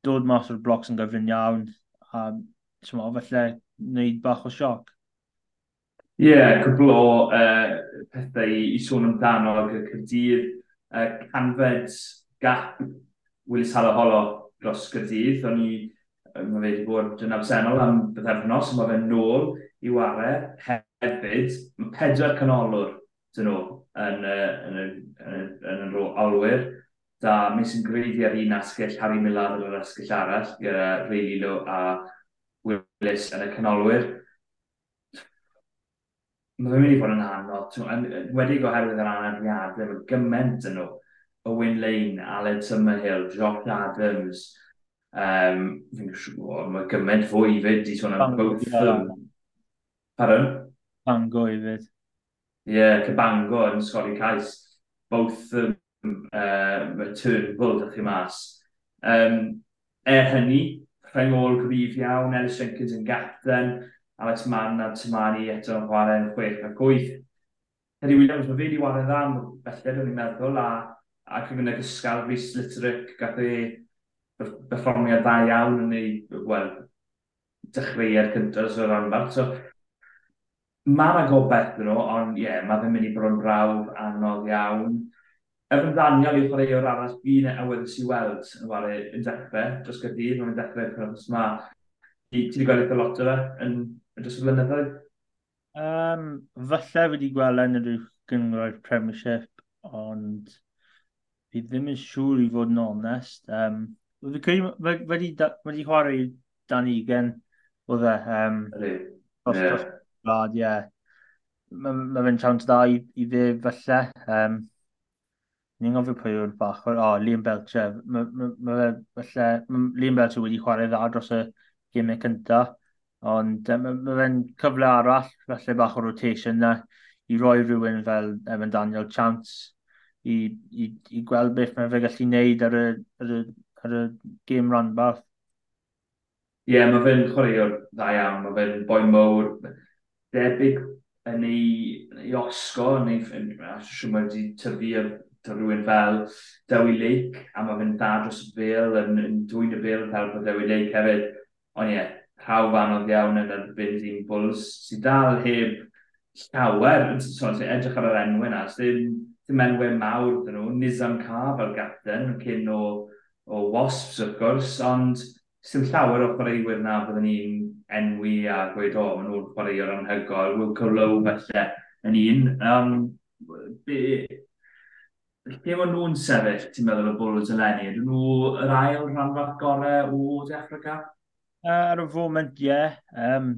dod mas o'r blocs yn gyfrin iawn. A, tymo, felly wneud bach o sioc? Ie, yeah, cwbl o e, uh, pethau i, i sôn amdano ag y Cyrdydd. Uh, e, canfed gap Willis Halaholo dros gyrdydd. O'n i, e, mae fe wedi bod yn absennol am bythefnos, mae fe'n nôl i ware hefyd. Mae pedwar canolwr dyn nhw yn, uh, yn, yn, yn, yn, yn olwyr. Da, mi sy'n greiddi ar un asgell, Harry Millar yn yr asgell arall, gyda Ray Lilo a Willis yn y canolwyr. Mae fe'n mynd i fod yn anodd. Wedi goherwydd yr anadliad, mae gymaint yn nhw. Owen Lane, Aled Summerhill, Josh Adams. Um, fi'n siŵr, mae gymaint fwy i fyd i sôn am both them. Pardon? Bango i fyd. Ie, yeah, Cybango yn sgori cais. Both them um, uh, Turnbull, dych chi mas. Um, er hynny, rhai ôl gryf iawn, Ellis Jenkins yn gapten, Alex Mann a Tymani eto yn chwarae yn chwech ac wyth. Teddy Williams, mae fe wedi wario dda felly felly, dwi'n meddwl, a, a cyfynau gysgal Rhys Litterick, gath ei berfformiad dda iawn yn ei, wel, dechreuad cyntaf o'r ranbarth. So, mae yna gobeith nhw, ond ie, yeah, mae fe'n mynd i bod yn brawf anodd iawn. Efo Daniel i chwaraewr arall, fi neu awyddus i weld yn fawr yn dechrau, dros gydydd, mae'n dechrau'r cyfres yma. Ti wedi gweld eitha lot o fe yn y dros y blynyddoedd? Um, falle wedi gweld e yn yr gyngor Premiership, ond fi ddim yn siŵr i fod yn onest. Um, Fi credu wedi, chwarae dan ugen o dde. Um, dros, yeah. dros, ie. Mae fe'n siawns dda i, i dde falle. Um, ni'n gofio pwy yw'r bach, o, oh, Liam Belcher, mae fe, Liam Belcher wedi chwarae dda dros y gymau cynta. ond mae fe'n cyfle arall, felly bach o rotation na, i roi rhywun fel Evan Daniel Chance, i, i, i gweld beth mae fe gallu wneud ar y, ar y, ar y gêm ranbarth. Ie, yeah, mae fe'n chwaraewr dda iawn, mae fe'n boi mowr, debyg yn ei, yn ei osgo, yn ei, yn, siwr mae wedi tyfu rhywun fel Dewi Lake, a mae fe'n dda dros y fel, yn, yn dwy'n y fel fel bod Dewi Lake hefyd. Ond ie, yeah, rhaw anodd iawn yn erbyn dîm bwls, sy'n dal heb llawer, so, so, edrych ar yr enw yna, sy'n ddim enwau mawr dyn nhw, Nizam Car fel gapten, cyn o, o Wasps wrth gwrs, ond sy'n llawer o chwaraewyr na byddwn ni'n enwi a gweud, o, maen nhw'n chwaraewr anhygoel, Wilco Lowe felly yn un. Um, be, Lle maen nhw'n sefyll, ti'n meddwl, y bwrws eleni? Ydyn nhw yr ail rhanbarth gorau o De Affrica? Uh, ar y foment, ie. Yeah. Um,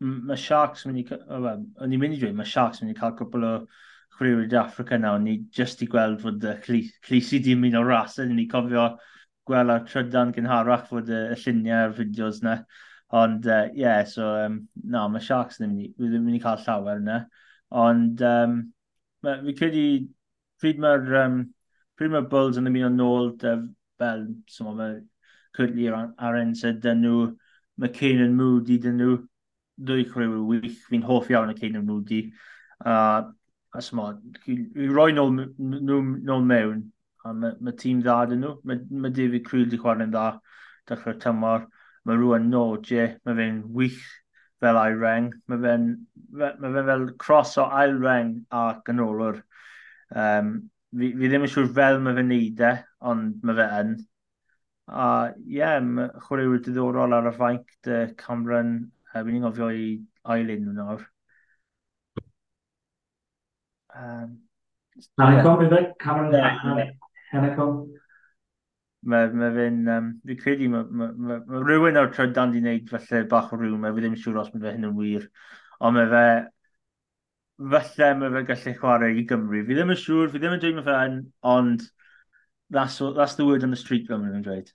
mae Sharks yn mynd i... Well, O'n i'n mynd i dweud, mae Sharks yn mynd i cael cwbl o chwriwyr De Africa nawr. Ni jyst i gweld fod y clysi di mynd o ras. Ni cofio gweld ar trydan gynharach fod y lluniau a'r fideos na. Ond, ie, uh, yeah, so, um, no, mae Sharks ddim yn mynd i cael llawer yna. Ond, um, fi credu pryd mae'r um, pryd mae'r Bulls yn ymuno nôl dy, fel, so mae Cwtli ar un sydd dyn nhw, mae Cain yn Moody dyn nhw, dwy chryw wych, fi'n hoff iawn y Cain yn Moody. Uh, a smo, i roi nôl, nôl mewn, a mae ma tîm dda dyn nhw, mae ma David Creel di chwarae'n dda, dechrau tymor, mae rhywun nodje, mae fe'n wych fel ail reng, mae fe'n ma fe fel cross o ail reng a ganolwr Um, fi, fi ddim yn siŵr fel mae fe'n neud e, ond mae fe yn. A ie, yeah, mae chwaraewyr diddorol ar y fainc, dy Cameron, uh, fi'n ni'n gofio i ailyn nhw nawr. Um, Hanacom, yeah. fe? Cameron Hanacom? Mae ma fe'n, um, fi credu, mae ma, ma, ma rhywun o'r trydan di wneud falle bach o rhyw, mae fi ddim yn siŵr os mae fe hyn yn wir, ond mae fe falle mae fe gallu chwarae i Gymru. Fi ddim yn siŵr, fi ddim yn dweud mewn fan, ond that's, that's the word on the street fel mae'n dweud.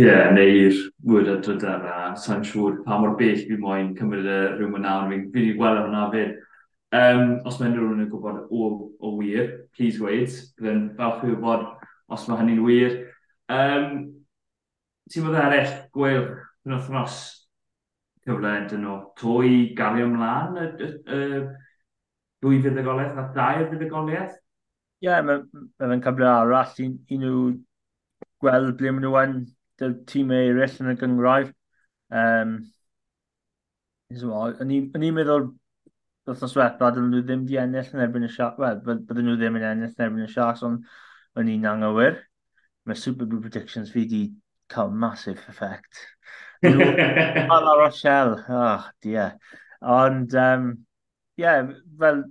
Ie, yeah, neu'r word o dryd a sa'n siŵr pa mor bell fi moyn cymryd y rhywun yn nawr, fi'n fi gweld hwnna fyd. Um, os mae rhywun yn gwybod o, o wir, please wait, then falch i wybod os mae hynny'n wir. Um, Ti'n bod eraill, gwyl, yn wythnos cyfle, dyn nhw, twy, gario ymlaen y, y, y, dwy fuddugoliaeth a dair fuddugoliaeth? Ie, yeah, mae'n ma cyfle arall i, i nhw gweld ble maen nhw yn tîmau eraill yn y gyngraif. Um, o'n i'n meddwl wythnos wethau, dyn nhw ddim di ennill yn erbyn y Sharks. Wel, bydden nhw ddim yn ennill yn erbyn y Sharks, ond o'n i'n anghywir. Mae Super Bowl predictions fi di cael massive effect. Al a Rochelle, oh, dear. Ond, um, ie, fel,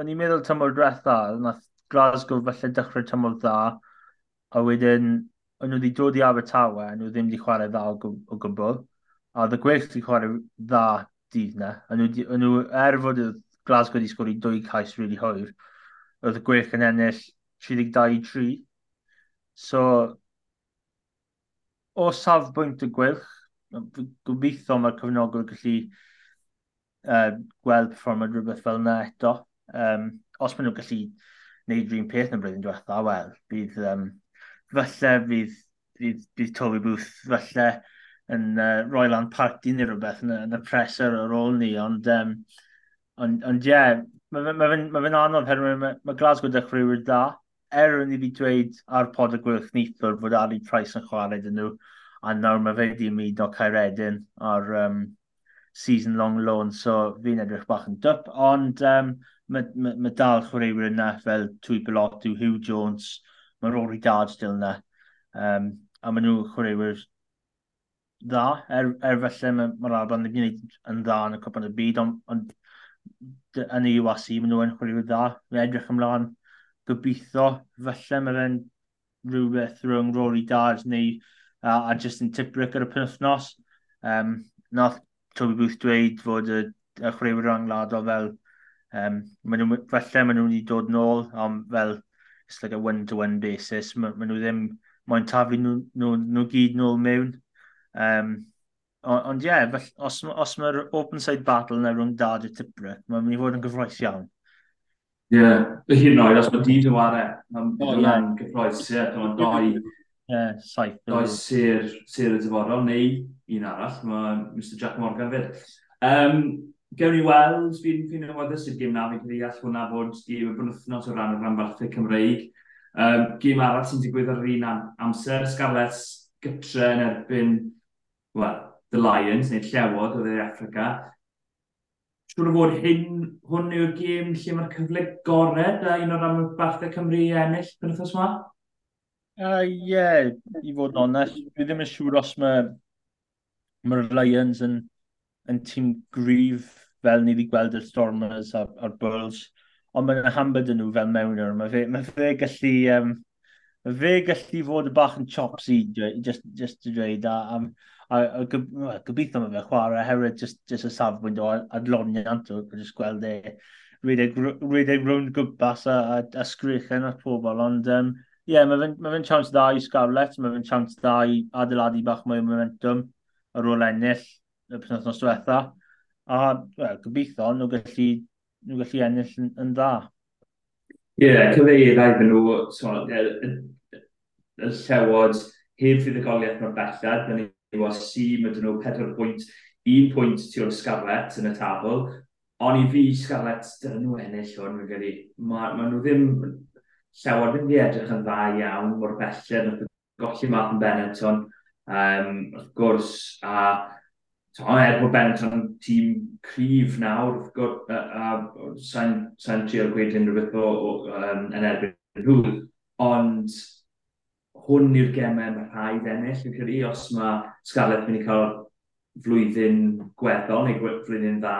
o'n i'n meddwl tymor diwetha, nath Glasgow falle dechrau tymor dda, a wedyn, o'n nhw wedi dod i Abertawe, a nhw ddim wedi chwarae dda o, o gwbl, a oedd y gwell wedi chwarae dda dydd na, a nhw, er fod y Glasgow wedi sgori dwy cais really hwyr, oedd y gwell yn ennill 32-3, so, o safbwynt y gweilch, gobeithio mae'r cyfnogwr gallu uh, gweld performad rhywbeth fel yna eto. Um, os maen nhw'n gallu gwneud rhywun peth yn blwyddyn diwetha, wel, bydd um, falle bydd, bydd, bydd Toby Booth falle yn uh, roi lan parti neu rhywbeth yn, yn y presser ar ôl ni, ond um, ond, ond ie, yeah, mae fe'n ma fe, ma fe anodd herwydd mae ma Glasgow dechreuwyr da, er yn i fi dweud ar pod y gwylch neithwr fod Ali Price yn chwarae dyn nhw, a nawr mae fe wedi mynd o Caeredin ar, um, season-long loan, so fi'n edrych bach yn dyp, ond um, mae ma, ma dal chwaraewyr yna fel Twy Belotw, Hugh Jones, mae Rory Dad still yna, um, a maen nhw chwaraewyr dda, er, er felly mae'r ma Alban wedi gwneud yn dda yn y Cwpan y Byd, ond on, yn y UAC maen nhw yn chwaraewyr dda, mae edrych ymlaen gobeithio, felly mae fe'n rhywbeth rhwng Rory Dad neu a, a Justin Tibrick ar y penwthnos. Um, nath Toby Booth dweud fod y, y chwaraewyr angladol fel um, maen nhw, felly maen nhw wedi dod nôl ond fel it's like a one-to-one -one basis. Maen ma nhw ddim mae'n tafu nhw, nhw, nhw gyd nôl mewn. Um, ond ie yeah, fel, os, os mae'r open side battle yna rhwng dad y tipra mae'n mynd i fod yn gyffroes iawn. Ie, yeah. hyn oed, os mae dyn nhw ar e, mae'n gyffroes, ie, mae'n doi, doi sir, sir y dyfodol, neu un arall, mae Mr Jack Morgan fyd. Um, Gewn ni weld, fi'n fi awyddus i'r gym na, fi'n credu all hwnna fod gym y bwnythnos o ran y rhanbarthau Cymreig. Um, gym arall sy'n digwydd ar yr un amser, Scarlett Gytre yn erbyn, well, The Lions, neu Llewod o dde Africa. Siwr o fod hyn, hwn yw'r gym lle mae'r cyfle gored a un o'r am Cymru i ennill bwnythnos yma? Ie, uh, yeah, i fod yn onest, fi ddim yn siŵr os mae mae'r Lions yn, yn tîm gryf fel ni wedi gweld y Stormers a'r, ar Bulls, ond mae'n hambed yn nhw fel mewn nhw. Mae fe, mae fe gallu... Um, mae fe gallu fod y bach yn chopsy, just, just to dweud, a, a, a, a gobeithio mae fe chwarae, herwydd just, just y safbwynt o adloniant o, just gweld e, rhedeg rownd gwmpas a, a, a sgrichen at pobl, ond um, ie, yeah, mae fe'n ma fe chance dda i Scarlett, mae fe'n chance dda i adeiladu bach mwy o momentum, ar ôl ennill y penwthnos diwetha. A well, gobeithio nhw gallu, nhw gallu ennill yn, yn dda. Ie, yeah, cyfeirio rhaid nhw, so, y llewod heb fuddugoliaeth mewn bellad, dyn ni o mae dyn nhw 4 pwynt, 1 pwynt tu o'r Scarlett yn y tabl, Ond i fi, Scarlett, dyn nhw ennill hwn, mae'n gyrru. Mae ma nhw ddim llewod yn edrych yn dda iawn mor belled, yn golli math yn Benetton. Um, wrth gwrs, a so, er bod Benetton yn tîm cryf nawr, wrth gwrs, a, a sa'n sa trio gweud unrhyw beth o, o, um, yn erbyn nhw, ond hwn yw'r gemau mae rhaid ennill, yn credu, os mae Scarlett mynd i cael flwyddyn gweddol neu flwyddyn dda,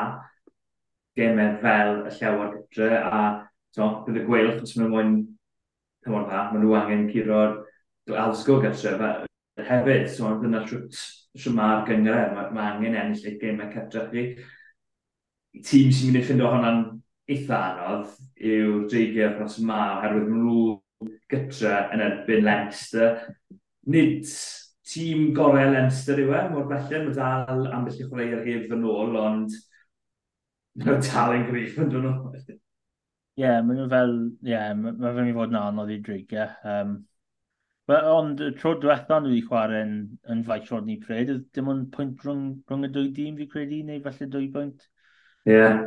gemau fel y llewod gydre, a so, bydd y gweilch os maen mwyn, come on pa, maen nhw angen curo'r alsgo gydre, hefyd. So dyna siwt siwma'r gyngre, mae ma angen ennill eich gêm ac edrych chi. Tîm sy'n mynd i ffind o hwnna'n eitha anodd yw'r dreigio across ma, oherwydd maen nhw gytra yn erbyn Leinster. Nid tîm gorau Leinster yw e, mor bellyn, mae dal ambell i chwaraeo'r heb yn ôl, ond mae nhw dal yn gryf yn dyn nhw. Ie, yeah, maen nhw fel, ie, yeah, mae nhw'n mynd i fod yn anodd i dreigiau. Um, Ond y tro diwetha nhw i chwarae yn, yn faith faisiod ni cred, oedd dim ond pwynt rhwng, rhwng y dwy dîm fi credu, neu falle dwy pwynt. Ie. Yeah.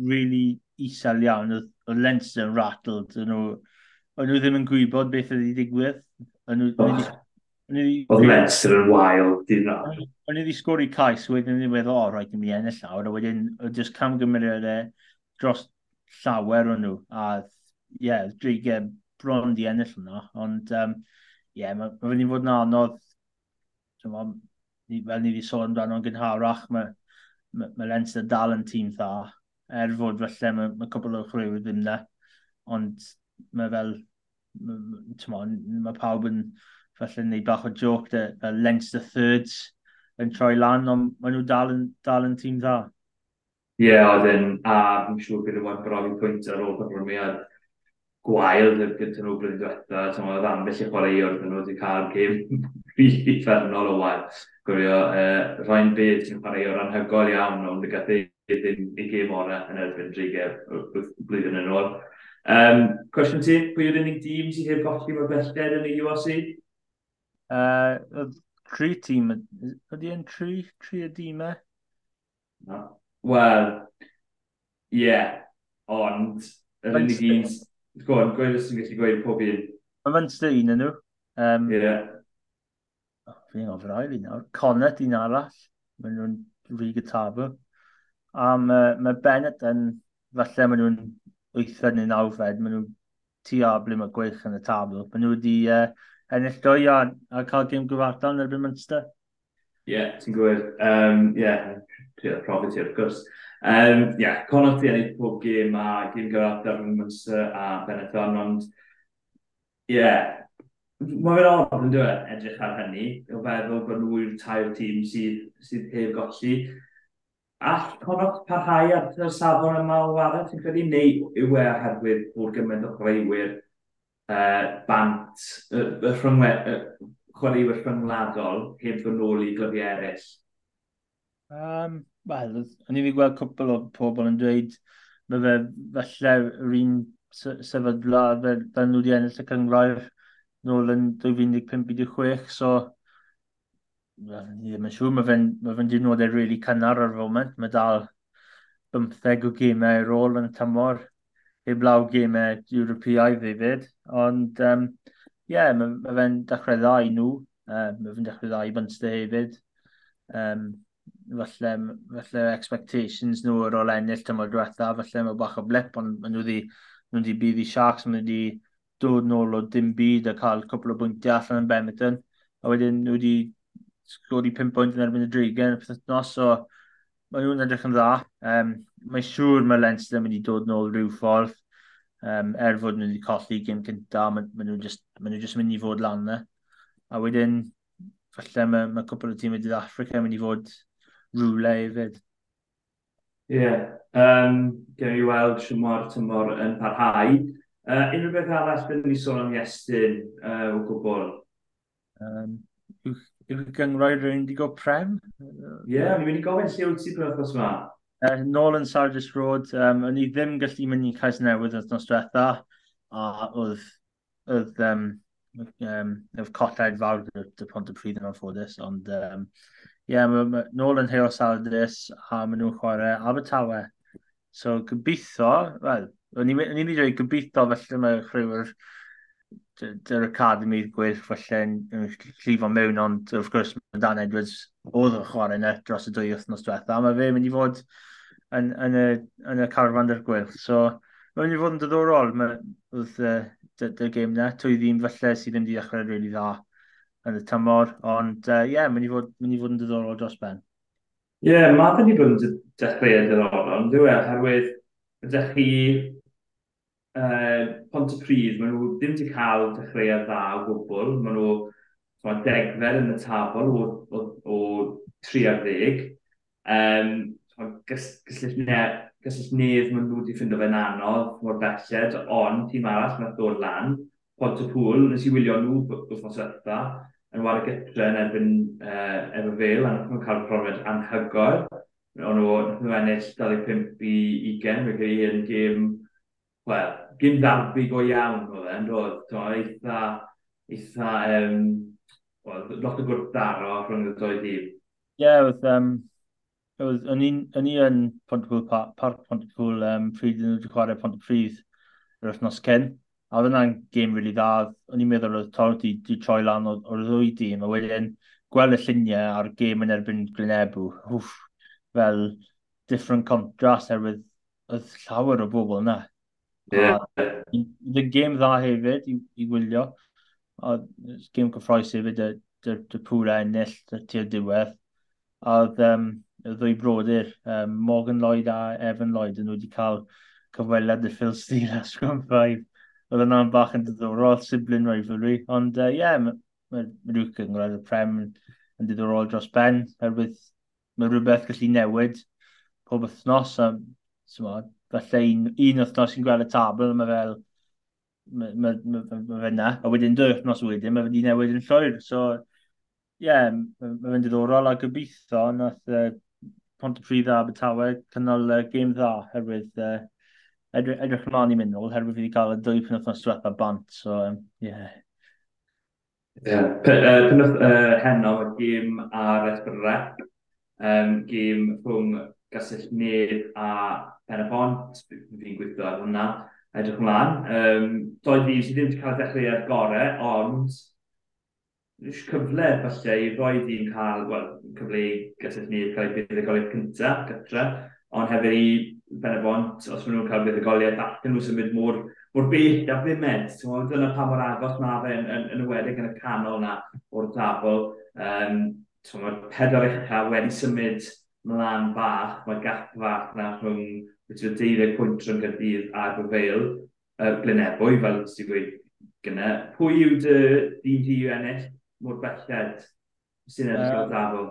Really isel iawn, oedd Leinster yn rattled, o'n nhw, o'n nhw ddim yn gwybod beth oedd wedi digwydd. Oedd Leinster yn wael, dyn nhw. O'n i wedi sgori cais, wedyn yn ddiweddol, o, rhaid i mi ennill llawr, a wedyn, oedd jyst camgymeriadau dros llawer o'n nhw, a, ie, yeah, dreigau bron di ennill yna, ond um, yeah, mae ma fynd i fod yn anodd, Ma, ni, fel ni wedi sôn amdano yn gynharach, mae ma, ma Leinster dal yn tîm dda, er fod felly mae ma cwbl o chrywyr ddim na, ond mae fel, mae ma pawb yn felly yn neud bach o joc, de, fel Leinster thirds yn troi lan, ond maen nhw dal yn, dal yn tîm dda. Ie, yeah, oedd yn, a fi'n siŵr gyda wan brofi pwynt ar ôl perfformiad gwael gyda nhw blwyddyn diwetha. Oedd ambell i chwaraewr o'r nhw wedi cael gêm rili ffernol o wael. Gwrio, uh, rhain byd sy'n chwarae o'r anhygol iawn ond y gath ei ddim i gêm o'r yn erbyn drigau blwyddyn yn ôl. Um, cwestiwn ti, pwy yw'r unig dîm sydd heb golli mor belled yn y URC? Uh, tri tîm, ydy yn tri, tri y dîmau? No. Wel, ie, yeah, ond yr unig un Go on, gweud os ti'n gallu gweud pob un. Mae Munster un yn nhw. Um, yeah. Oh, Fi'n ofyn oer un nawr. Connet un arall. Mae nhw'n rhig y. A mae, mae Bennett yn, falle mae nhw'n wythfed neu nawfed, mae nhw'n tu a ble mae gweich yn y tabl. Mae nhw wedi uh, ennill dwy a, a cael gym gyfartal yn erbyn Munster. Ie, yeah, ti'n gwybod. Um, ie, yeah, ti'n profi ti wrth gwrs. Um, yeah, Conor ti ennill pob gêm a gêm gyfer Darwin Munster a Benetton, ond ie, yeah, Mae fe'n od yn dweud edrych ar hynny, o feddwl bod nhw yw'r tair tîm sydd, sydd heb golli. All Connacht parhau ar y safon yma o wario, ti'n credu, neu yw e oherwydd bod gymaint o greuwyr uh, bant, y, y, rhyngwe, chwaraewyr rhyngwladol heb fy nôl i glybiau eraill? Um, Wel, o'n i fi gweld cwpl o pobl yn dweud mae fe falle yr un sefydla fe, fel nhw wedi ennill y cyngrair nôl yn 2015-2016, so ni ddim yn siŵr, mae fe'n ma fe diwrnodau really cynnar ar y foment, mae dal 15 o gemau ar ôl yn y tymor, heb law gemau Ewropeaidd hefyd, ond um, yeah, mae ma fe'n dechrau dda i nhw. Uh, mae fe'n dechrau dda i Bunster hefyd. Um, falle, falle expectations nhw ar ôl ennill tymor diwetha, falle mae bach o blip, ond maen nhw wedi nhw wedi bydd i Sharks, maen nhw wedi dod nôl o dim byd a cael cwpl o bwyntiau allan yn Bemiton, a wedyn nhw wedi sgori 5 pwynt yn erbyn y drigen, pethau nos, so mae nhw'n edrych yn dda. Um, mae siŵr mae Leinster yn mynd i dod nôl rhyw ffordd, um, er fod nhw wedi colli gym cynta, maen ma nhw just, ma nhw just mynd i fod lan yna. A wedyn, falle mae ma cwpl o tîm wedi Africa yn mynd i fod rwle hefyd. Ie, yeah. um, gen i weld siwmor tymor yn parhau. Uh, unrhyw beth arall byddwn ni sôn am Iestyn uh, o gwbl? Um, yw, gyngroi rhywun wedi go prem? Ie, yeah, ni'n mynd i gofyn lle wyt ti pryd oes yma? uh, nôl yn Sargis Road, um, o'n i ddim gallu mynd i cais newydd yn nos diwetha, a oedd, oedd, um, um, oedd colled fawr dy pont y pryd yn anffodus, ond um, ie, ma, nôl yn Hero Saladis, a maen nhw'n chwarae Abertawe. So gobeithio, wel, o'n i'n mynd i dweud gobeithio felly mae'r chrywyr dy'r academy gwerth yn llifo mewn, ond wrth gwrs mae Dan Edwards oedd yn chwarae yna dros y dwy wythnos diwetha, a mae fe mynd i fod yn, yn, y, yn y carfan dy'r gwerth. So, mae'n mynd i fod yn diddorol, oedd dy'r gêm yna, twy ddim falle sydd ddim wedi dechrau rili really dda yn y tymor, ond ie, uh, yeah, mae'n i, fod, mynd i fod yn diddorol dros ben. Ie, yeah, mae fe wedi bod yn dechrau yn diddorol, ond dwi'n e? oherwydd ydych chi uh, pont y pryd, maen nhw ddim wedi cael dechrau dda o gwbl. Maen nhw ma degfer yn y tabl o, o, o 3 ar 10. Um, gysylltnedd maen nhw wedi ffindo fe'n anodd mor belled, ond tîm arall mae'n dod lan. Pont y pŵl, nes i wylio nhw wrthnos ytha, yn war y gytre yn erbyn, uh, efo fel, a nhw'n cael profiad anhygoel. Ond nhw ennill 25 i 20, fe gyda un gym, wel, gym darbu go iawn o fe, yn dod. To, eitha, eitha, um, well, lot o gwrthdaro rhwng y doi dîm. Ie, yeah, oedd, um, it o'n i yn Pontypool Park, Park Pontypool, um, pryd yn wedi chwarae Pontypridd yr wythnos cyn. A oedd yna'n gêm rili really dda. O'n i'n meddwl oedd torf di, di troi lan o'r ddwy dîm, a wedyn gweld y lluniau a'r gêm yn erbyn Glynebw. Wff, fel different contrast erwydd oedd llawer o bobl yna. Yeah. Oedd y gêm dda hefyd i, i wylio. Oedd gêm cyffroes hefyd y, y, y pwra ennill y tir diwedd. Oedd um, y ddwy brodyr, um, Morgan Lloyd a Evan Lloyd, yn wedi cael cyfweliad y Phil Steele a Scrum 5. Oedd yna'n bach yn diddorol, sibling rivalry. Ond ie, uh, yeah, mae Luke yn gwneud y prem yn diddorol dros ben, oherwydd mae rhywbeth gallu newid pob wythnos a falle un, un wythnos sy'n gweld y tabl, mae fel, mae ma, ma, ma, ma fe na, a wedyn dwy wythnos wedyn, mae wedi newid yn llwyr. So, ie, yeah, mae fe'n diddorol a gobeithio, nath uh, Pont Pontypridd a Abertawe cynnal uh, game dda, herwydd uh, edrych, edrych ymlaen i mynd nôl, herwydd fi wedi cael y dwy penwthnos diwethaf bant, so, um, yeah. Yeah. Penwth uh, heno, gym ar Esbyrra, um, gym rhwng Gasell Nid a pen y pont, fi'n gweithio ar hwnna, edrych ymlaen. Um, doedd fi sydd ddim wedi cael dechrau ar gore, ond ys cyfle falle i roi di'n cael wel, cyfle i gysylltu ni cael ei buddugoliaeth cyntaf, gytra, ond hefyd i ben os maen nhw'n cael buddugoliaeth allan nhw symud mor, mor bell a bumed. Dyna pa mor agos mae fe yn, yn, yn ywedig yn y canol na o'r tabl. Um, Mae'r pedwar uchaf wedi symud mlaen bach, mae gap fach na rhwng beth yw'r deuddeg pwynt rhwng Gyrdydd a'r Bofeil, uh, Glynebwy, fel ydych chi'n gweud gyna. Pwy yw dy dîm di yw ennill mor belled sy'n ennill o'r dafol?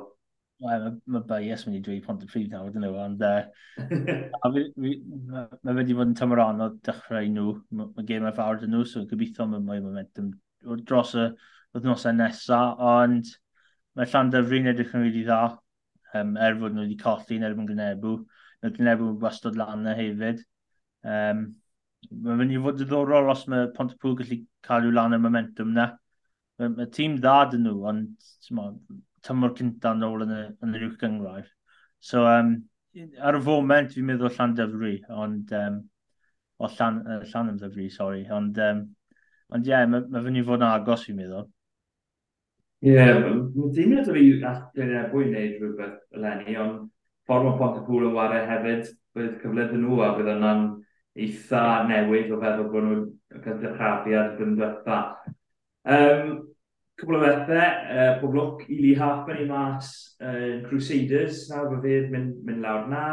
Wel, mae bias mynd i dweud pont y prif nawr, dyn nhw, ond mae wedi bod yn tymor on o dechrau nhw. Mae gêm ar fawr dyn nhw, so gobeithio mae mwy momentum dros y wythnosau nesaf, ond mae llan dyfru'n edrych yn rili dda, um, er fod nhw wedi colli yn erbyn Grenebw. Ydyn neb yn wastod lan yna hefyd. Um, Mae'n mynd i fod ddiddorol os mae Pontypool gallu cael yw lan y momentum na. Mae tîm dda dyn nhw, ond tymor cynta yn ôl yn y, yn yr uwch gyngrair. So, um, ar y foment, fi'n meddwl llan dyfru, ond... Um, o llan, uh, llan am ddyfru, sori. Ond, um, ond ie, yeah, mae ma fyny fod yn agos fi'n meddwl. Ie, yeah, mae'n dim yn fi i allan e bwy'n rhywbeth eleni, ond ffordd mae Pontacwlo warau hefyd, bydd cyfle dyn nhw a bydd yna'n eitha newydd o feddwl bod nhw'n cael dyrchafiad yn ddiwetha. Um, cwbl o bethau, uh, pob lwc i Lee Harper i mas uh, Crusaders, nawr fe fydd mynd, mynd lawr na.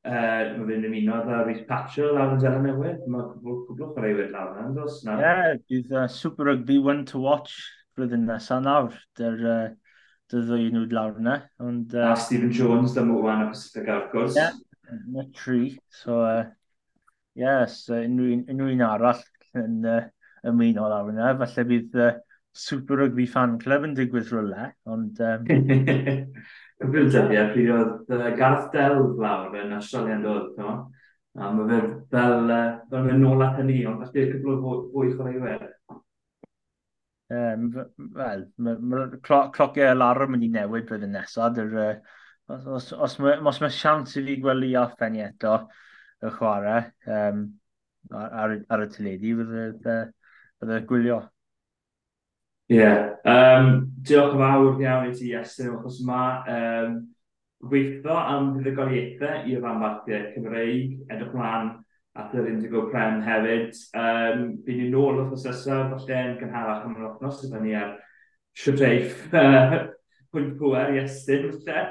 Uh, mae fe'n ymuno dda Rhys Patchell lawr yn Zela Newydd. Mae cwblwch ar eiwyd lawr na, yn dos? Ie, yeah, bydd uh, Super Rugby one to watch flwyddyn nesaf nawr. Dy'r uh, dy ddwy nhw lawr yna. Ond, uh, a Stephen Jones, dyma wan y Pacific ar gwrs. Ie, yeah, yna tri. So, uh, yes, uh, unrhyw, unrhyw un arall yn uh, ymuno lawr yna. Falle bydd uh, Super Rugby Fan Club yn digwydd rhywle, ond... Um... Cyfrif dyddiau, pryd oedd uh, Gareth Del lawr yn Australian yn dod, no? A mae fe fel, uh, fel mynd nôl at hynny, ond falle cyflwyr fwy chwaraewyr. Um, Wel, mae'r clociau alarm yn ei newid bydd yn nesod. Er, os, os, os, mae, os mae siawns i fi gweld i offenni eto y chwarae um, ar, ar, ar y tyledu, bydd y gwylio. Ie, yeah. um, diolch yn fawr iawn i ti, Estyn, achos mae um, gweithio am ddiddygoliaethau i'r fanbarthiau Cymreig, edrych mlaen at yr Indigo Prem hefyd. Um, Byn ni'n nôl o'r nesaf, falle yn gynharach am yr othnos, sydd ni ar siwreif pwynt pwer i estyn, falle.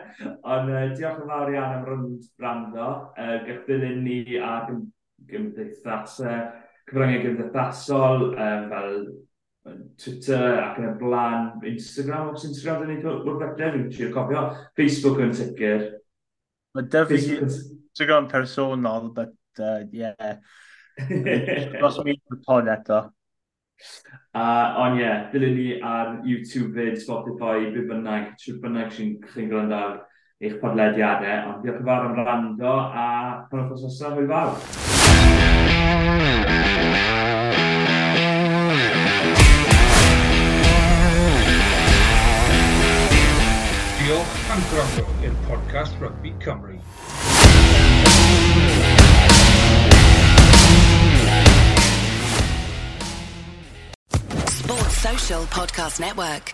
Ond uh, diolch yn fawr iawn am rwnd brando. Uh, Gychwyn ni ar gymdeithas, uh, cyfryngau gymdeithasol, um, fel Twitter ac yn y blaen, Instagram, os Instagram dyn o'r bethau, fi'n trio cofio, Facebook yn sicr. Mae dyfu, fi Instagram personol, but uh, yeah. Os mi yn pod eto. Uh, ond ie, yeah, dilyn ni ar YouTube fyd, Spotify, be bynnag, trwy bynnag sy'n chi'n gwrando ar eich podlediadau. Ond diolch yn fawr am rando a pan oes osa fwy fawr. diolch am gwrando i'r podcast Rugby Cymru. Social Podcast Network.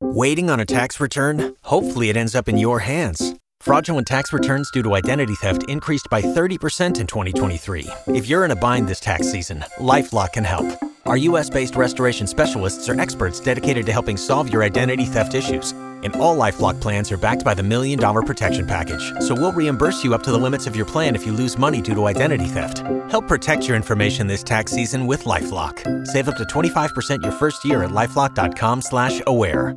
Waiting on a tax return? Hopefully it ends up in your hands. Fraudulent tax returns due to identity theft increased by 30% in 2023. If you're in a bind this tax season, LifeLock can help. Our US based restoration specialists are experts dedicated to helping solve your identity theft issues. And all Lifelock plans are backed by the Million Dollar Protection Package. So we'll reimburse you up to the limits of your plan if you lose money due to identity theft. Help protect your information this tax season with LifeLock. Save up to 25% your first year at LifeLock.com slash aware.